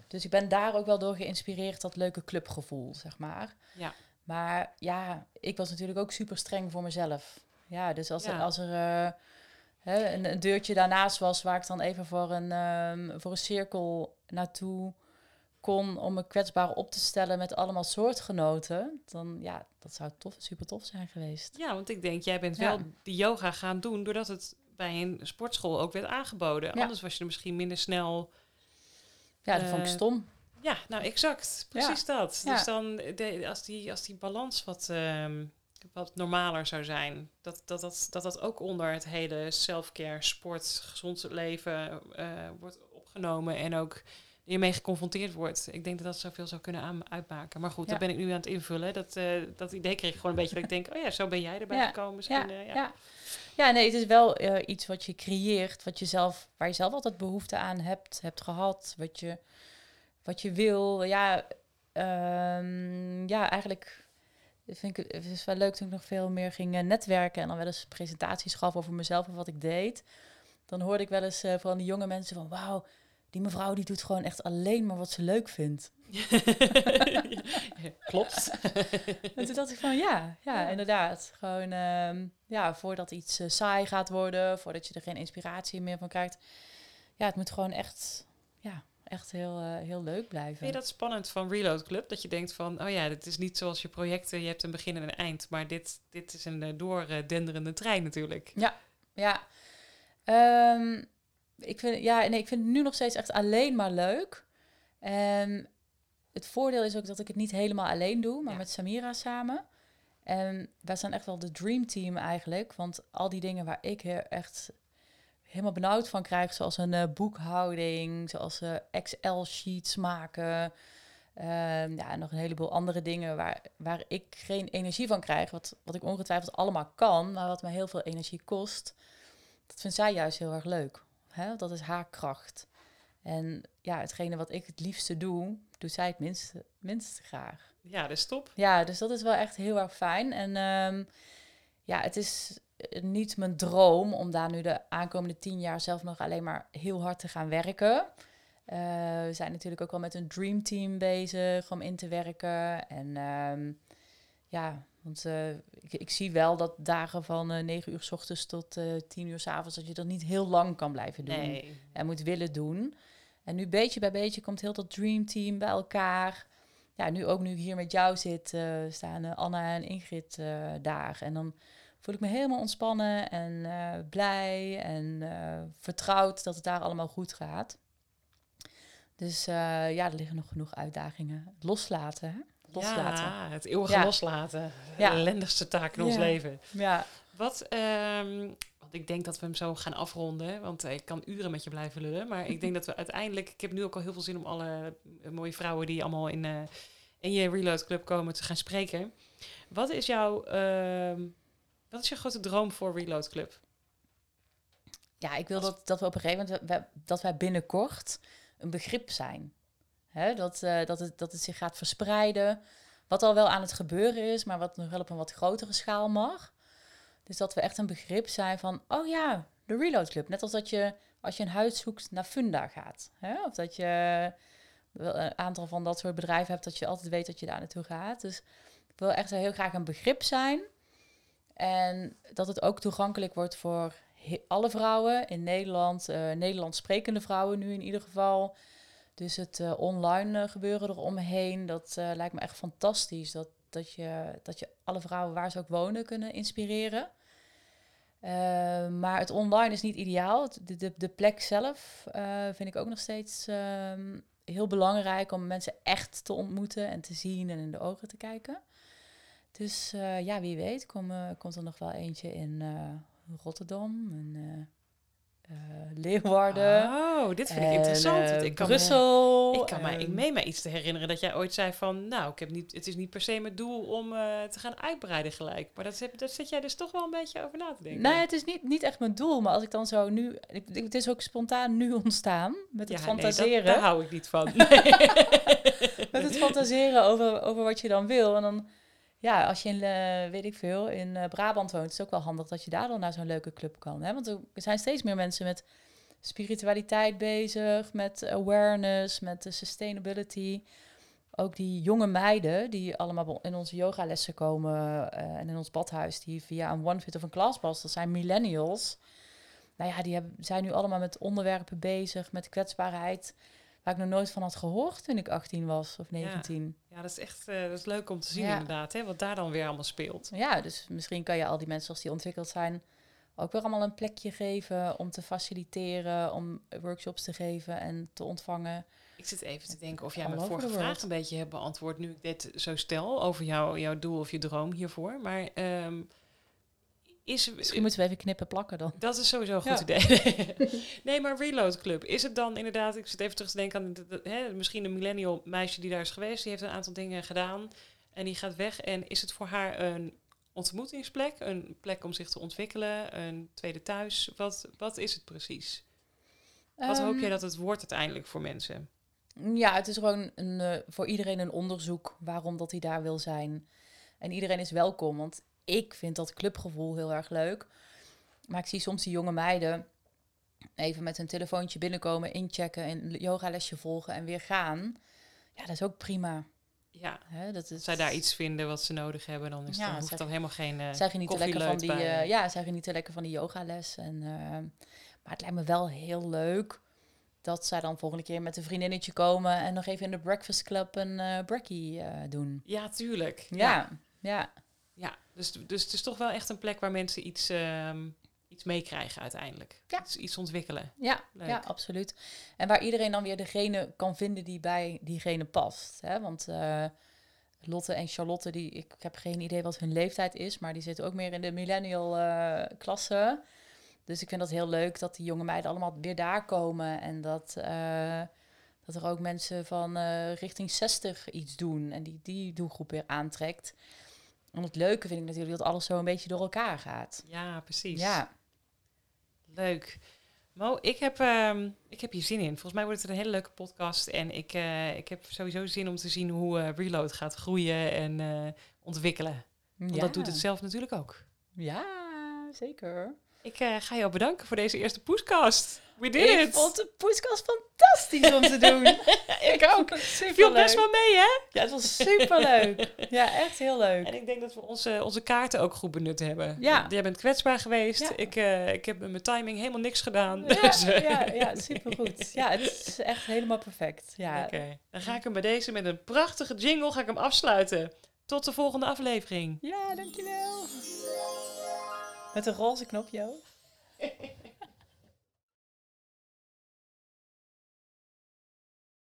Dus ik ben daar ook wel door geïnspireerd, dat leuke clubgevoel, zeg maar. Ja. Maar ja, ik was natuurlijk ook super streng voor mezelf. Ja, dus als, er, als er hè, een, een, deurtje daarnaast was waar ik dan even voor een, um, voor een cirkel naartoe kon om me kwetsbaar op te stellen met allemaal soortgenoten, dan ja, dat zou tof, super tof zijn geweest. Ja, want ik denk, jij bent ja. wel die yoga gaan doen doordat het bij een sportschool ook werd aangeboden. Ja. Anders was je er misschien minder snel. Ja, dat uh, vond ik stom. Ja, nou exact. Precies dat. Dus dan, de, als, die, als die balans wat, um, wat normaler zou zijn. Dat dat, dat, dat dat ook onder het hele self-care, sport, gezond leven uh, wordt opgenomen en ook hiermee geconfronteerd wordt. Ik denk dat dat zoveel zou kunnen aan, uitmaken. Maar goed, ja. daar ben ik nu aan het invullen. Dat, uh, dat idee kreeg ik gewoon een beetje dat ik denk, oh ja, zo ben jij erbij ja. gekomen. Misschien, ja. Uh, ja. ja. Ja. nee, het is wel uh, iets wat je creëert, wat je zelf, waar je zelf altijd behoefte aan hebt, hebt gehad, wat je, wat je wil. Ja, um, ja eigenlijk vind ik het is wel leuk toen ik nog veel meer ging netwerken en dan wel eens presentaties gaf over mezelf en wat ik deed. Dan hoorde ik wel eens van die jonge mensen van wauw, die mevrouw die doet gewoon echt alleen maar wat ze leuk vindt. Klopt. en toen dacht ik van ja, ja, ja. inderdaad. Gewoon um, ja, voordat iets uh, saai gaat worden, voordat je er geen inspiratie meer van krijgt. Ja, het moet gewoon echt ja, echt heel, uh, heel leuk blijven. Vind je dat spannend van Reload Club? Dat je denkt van, oh ja, dit is niet zoals je projecten, je hebt een begin en een eind. Maar dit, dit is een uh, doordenderende trein natuurlijk. Ja, ja. Um, ik, vind, ja nee, ik vind het nu nog steeds echt alleen maar leuk. En het voordeel is ook dat ik het niet helemaal alleen doe, maar Ja. met Samira samen. En wij zijn echt wel de dream team eigenlijk. Want al die dingen waar ik echt helemaal benauwd van krijg, zoals een eh, boekhouding, zoals eh, Excel-sheets maken. ehm, ja, en nog een heleboel andere dingen waar, waar ik geen energie van krijg. Wat, wat ik ongetwijfeld allemaal kan, maar wat me heel veel energie kost. Dat vindt zij juist heel erg leuk. Hè? Dat is haar kracht. En ja, hetgene wat ik het liefste doe, doet zij het minste, minst graag. Ja, dat is top. Ja, dus dat is wel echt heel erg fijn. En ehm, ja, het is eh, niet mijn droom om daar nu de aankomende tien jaar zelf nog alleen maar heel hard te gaan werken. Eh, we zijn natuurlijk ook wel met een dream team bezig om in te werken. En ehm, ja, want eh, ik, ik zie wel dat dagen van eh 9 uur s ochtends tot eh 10 uur s avonds, dat je dat niet heel lang kan blijven doen Nee. en moet willen doen. En nu beetje bij beetje komt heel dat dream team bij elkaar. Ja, nu ook nu ik hier met jou zit, staan Anna en Ingrid daar. En dan voel ik me helemaal ontspannen en blij en vertrouwd dat het daar allemaal goed gaat. Dus ja, er liggen nog genoeg uitdagingen. Loslaten, hè? Loslaten. Ja, het eeuwige Ja. loslaten. Ja. De ellendigste taak in ons leven. Ja, Wat, ehm, want ik denk dat we hem zo gaan afronden, want eh, ik kan uren met je blijven lullen. Maar ik denk dat we uiteindelijk, ik heb nu ook al heel veel zin om alle eh, mooie vrouwen die allemaal in, eh, in je Reload Club komen te gaan spreken. Wat is jouw, ehm, wat is jouw grote droom voor Reload Club? ja ik wil dat, dat we op een gegeven moment, dat wij binnenkort een begrip zijn. Hè, dat, eh, dat, het, dat het zich gaat verspreiden. Wat al wel aan het gebeuren is, maar wat nog wel op een wat grotere schaal mag. Dus dat we echt een begrip zijn van, oh ja, de Reload Club. Net als dat je, als je een huis zoekt, naar Funda gaat. Hè? Of dat je een aantal van dat soort bedrijven hebt, dat je altijd weet dat je daar naartoe gaat. Dus ik wil echt heel graag een begrip zijn. En dat het ook toegankelijk wordt voor alle vrouwen in Nederland. eh Nederlands sprekende vrouwen nu in ieder geval. Dus het eh, online eh, gebeuren eromheen, dat eh, lijkt me echt fantastisch. Dat, dat, je, dat je alle vrouwen waar ze ook wonen kunnen inspireren. Maar het online is niet ideaal. De, de, plek zelf vind ik ook nog steeds ehm, heel belangrijk om mensen echt te ontmoeten en te zien en in de ogen te kijken. Dus ja, wie weet kom, komt er nog wel eentje in Rotterdam en eh, Leeuwarden. Oh, dit vind ik en, interessant. eh, ik kan Brussel. Me, ik kan me, ik en- meen me iets te herinneren dat jij ooit zei van, nou, ik heb niet, het is niet per se mijn doel om eh, te gaan uitbreiden gelijk. Maar dat, daar zit jij dus toch wel een beetje over na te denken. Nee, het is niet, niet echt mijn doel, maar als ik dan zo nu... Ik, het is ook spontaan nu ontstaan, met het Ja, nee, dat- fantaseren. daar hou ik niet van. met het fantaseren over, over wat je dan wil. En dan, ja, als je in, eh, weet ik veel, in eh, Brabant woont, is het ook wel handig dat je daar dan naar zo'n leuke club kan. Hè? Want er zijn steeds meer mensen met spiritualiteit bezig, met awareness, met de sustainability. Ook die jonge meiden die allemaal in onze yogalessen komen eh, en in ons badhuis, die via een OneFit of een Classpass, dat zijn millennials. Nou ja, die hebben, zijn nu allemaal met onderwerpen bezig, met kwetsbaarheid, waar ik nog nooit van had gehoord toen ik 18 was of 19. Ja, dat is echt eh, dat is leuk om te zien Ja. inderdaad, hè, wat daar dan weer allemaal speelt. Ja. dus misschien kan je al die mensen als die ontwikkeld zijn ook weer allemaal een plekje geven om te faciliteren, om workshops te geven en te ontvangen. Ik zit even te denken of jij mijn vorige vraag een beetje hebt beantwoord nu ik dit zo stel over jou, jouw doel of je droom hiervoor. Maar ehm, is, Misschien moeten we even knippen plakken dan. Dat is sowieso een goed Ja. idee. nee, maar Reload Club. Is het dan inderdaad, ik zit even terug te denken aan de- de- hè, misschien een millennial meisje die daar is geweest. Die heeft een aantal dingen gedaan en die gaat weg. En is het voor haar een ontmoetingsplek? Een plek om zich te ontwikkelen? Een tweede thuis? Wat, wat is het precies? Wat hoop Ehm, jij dat het wordt uiteindelijk voor mensen? Ja, het is gewoon een, eh, voor iedereen een onderzoek waarom dat hij daar wil zijn. En iedereen is welkom, want ik vind dat clubgevoel heel erg leuk. Maar ik zie soms die jonge meiden even met hun telefoontje binnenkomen, inchecken, een yogalesje volgen en weer gaan. Ja, dat is ook prima. Ja, Hè? Dat is, zij daar iets vinden wat ze nodig hebben, dan is Ja, dan hoeft zeg- dan helemaal geen eh zij genieten lekker van die, bij, eh, ja, zij genieten lekker van die yogales. En, eh, maar het lijkt me wel heel leuk dat zij dan volgende keer met een vriendinnetje komen en nog even in de breakfast club een eh brekkie eh, doen. Ja, tuurlijk. Ja, ja. Ja, dus, dus het is toch wel echt een plek waar mensen iets, ehm, iets meekrijgen uiteindelijk. Ja. Iets, iets ontwikkelen. Ja, Leuk. ja, absoluut. En waar iedereen dan weer degene kan vinden die bij diegene past. Hè? Want eh, Lotte en Charlotte, die, ik heb geen idee wat hun leeftijd is, maar die zitten ook meer in de millennial eh, klasse. Dus ik vind dat heel leuk dat die jonge meiden allemaal weer daar komen. En dat, eh, dat er ook mensen van richting 60 iets doen en die die doelgroep weer aantrekt. En het leuke vind ik natuurlijk dat alles zo een beetje door elkaar gaat. Ja, precies. Ja, Leuk. Mo, ik heb, ehm, ik heb hier zin in. Volgens mij wordt het een hele leuke podcast. En ik, eh, ik heb sowieso zin om te zien hoe eh, Reload gaat groeien en eh, ontwikkelen. Want dat doet het zelf natuurlijk ook. Ja, zeker. Ik ga jou bedanken voor deze eerste podcast. We did ik it! vond de podcast fantastisch om te doen. ik ook. Super Viel best wel mee, hè? Ja, het was super leuk. Ja, echt heel leuk. En ik denk dat we onze, onze kaarten ook goed benut hebben. Ja. Jij bent kwetsbaar geweest. Ja. Ik, eh, ik heb met mijn timing helemaal niks gedaan. Ja, Dus, eh, ja, ja, supergoed. Ja, het is echt helemaal perfect. Ja, Oké, dan ga ik hem bij deze met een prachtige jingle ga ik hem afsluiten. Tot de volgende aflevering. ja dankjewel. Met een roze knopje ook.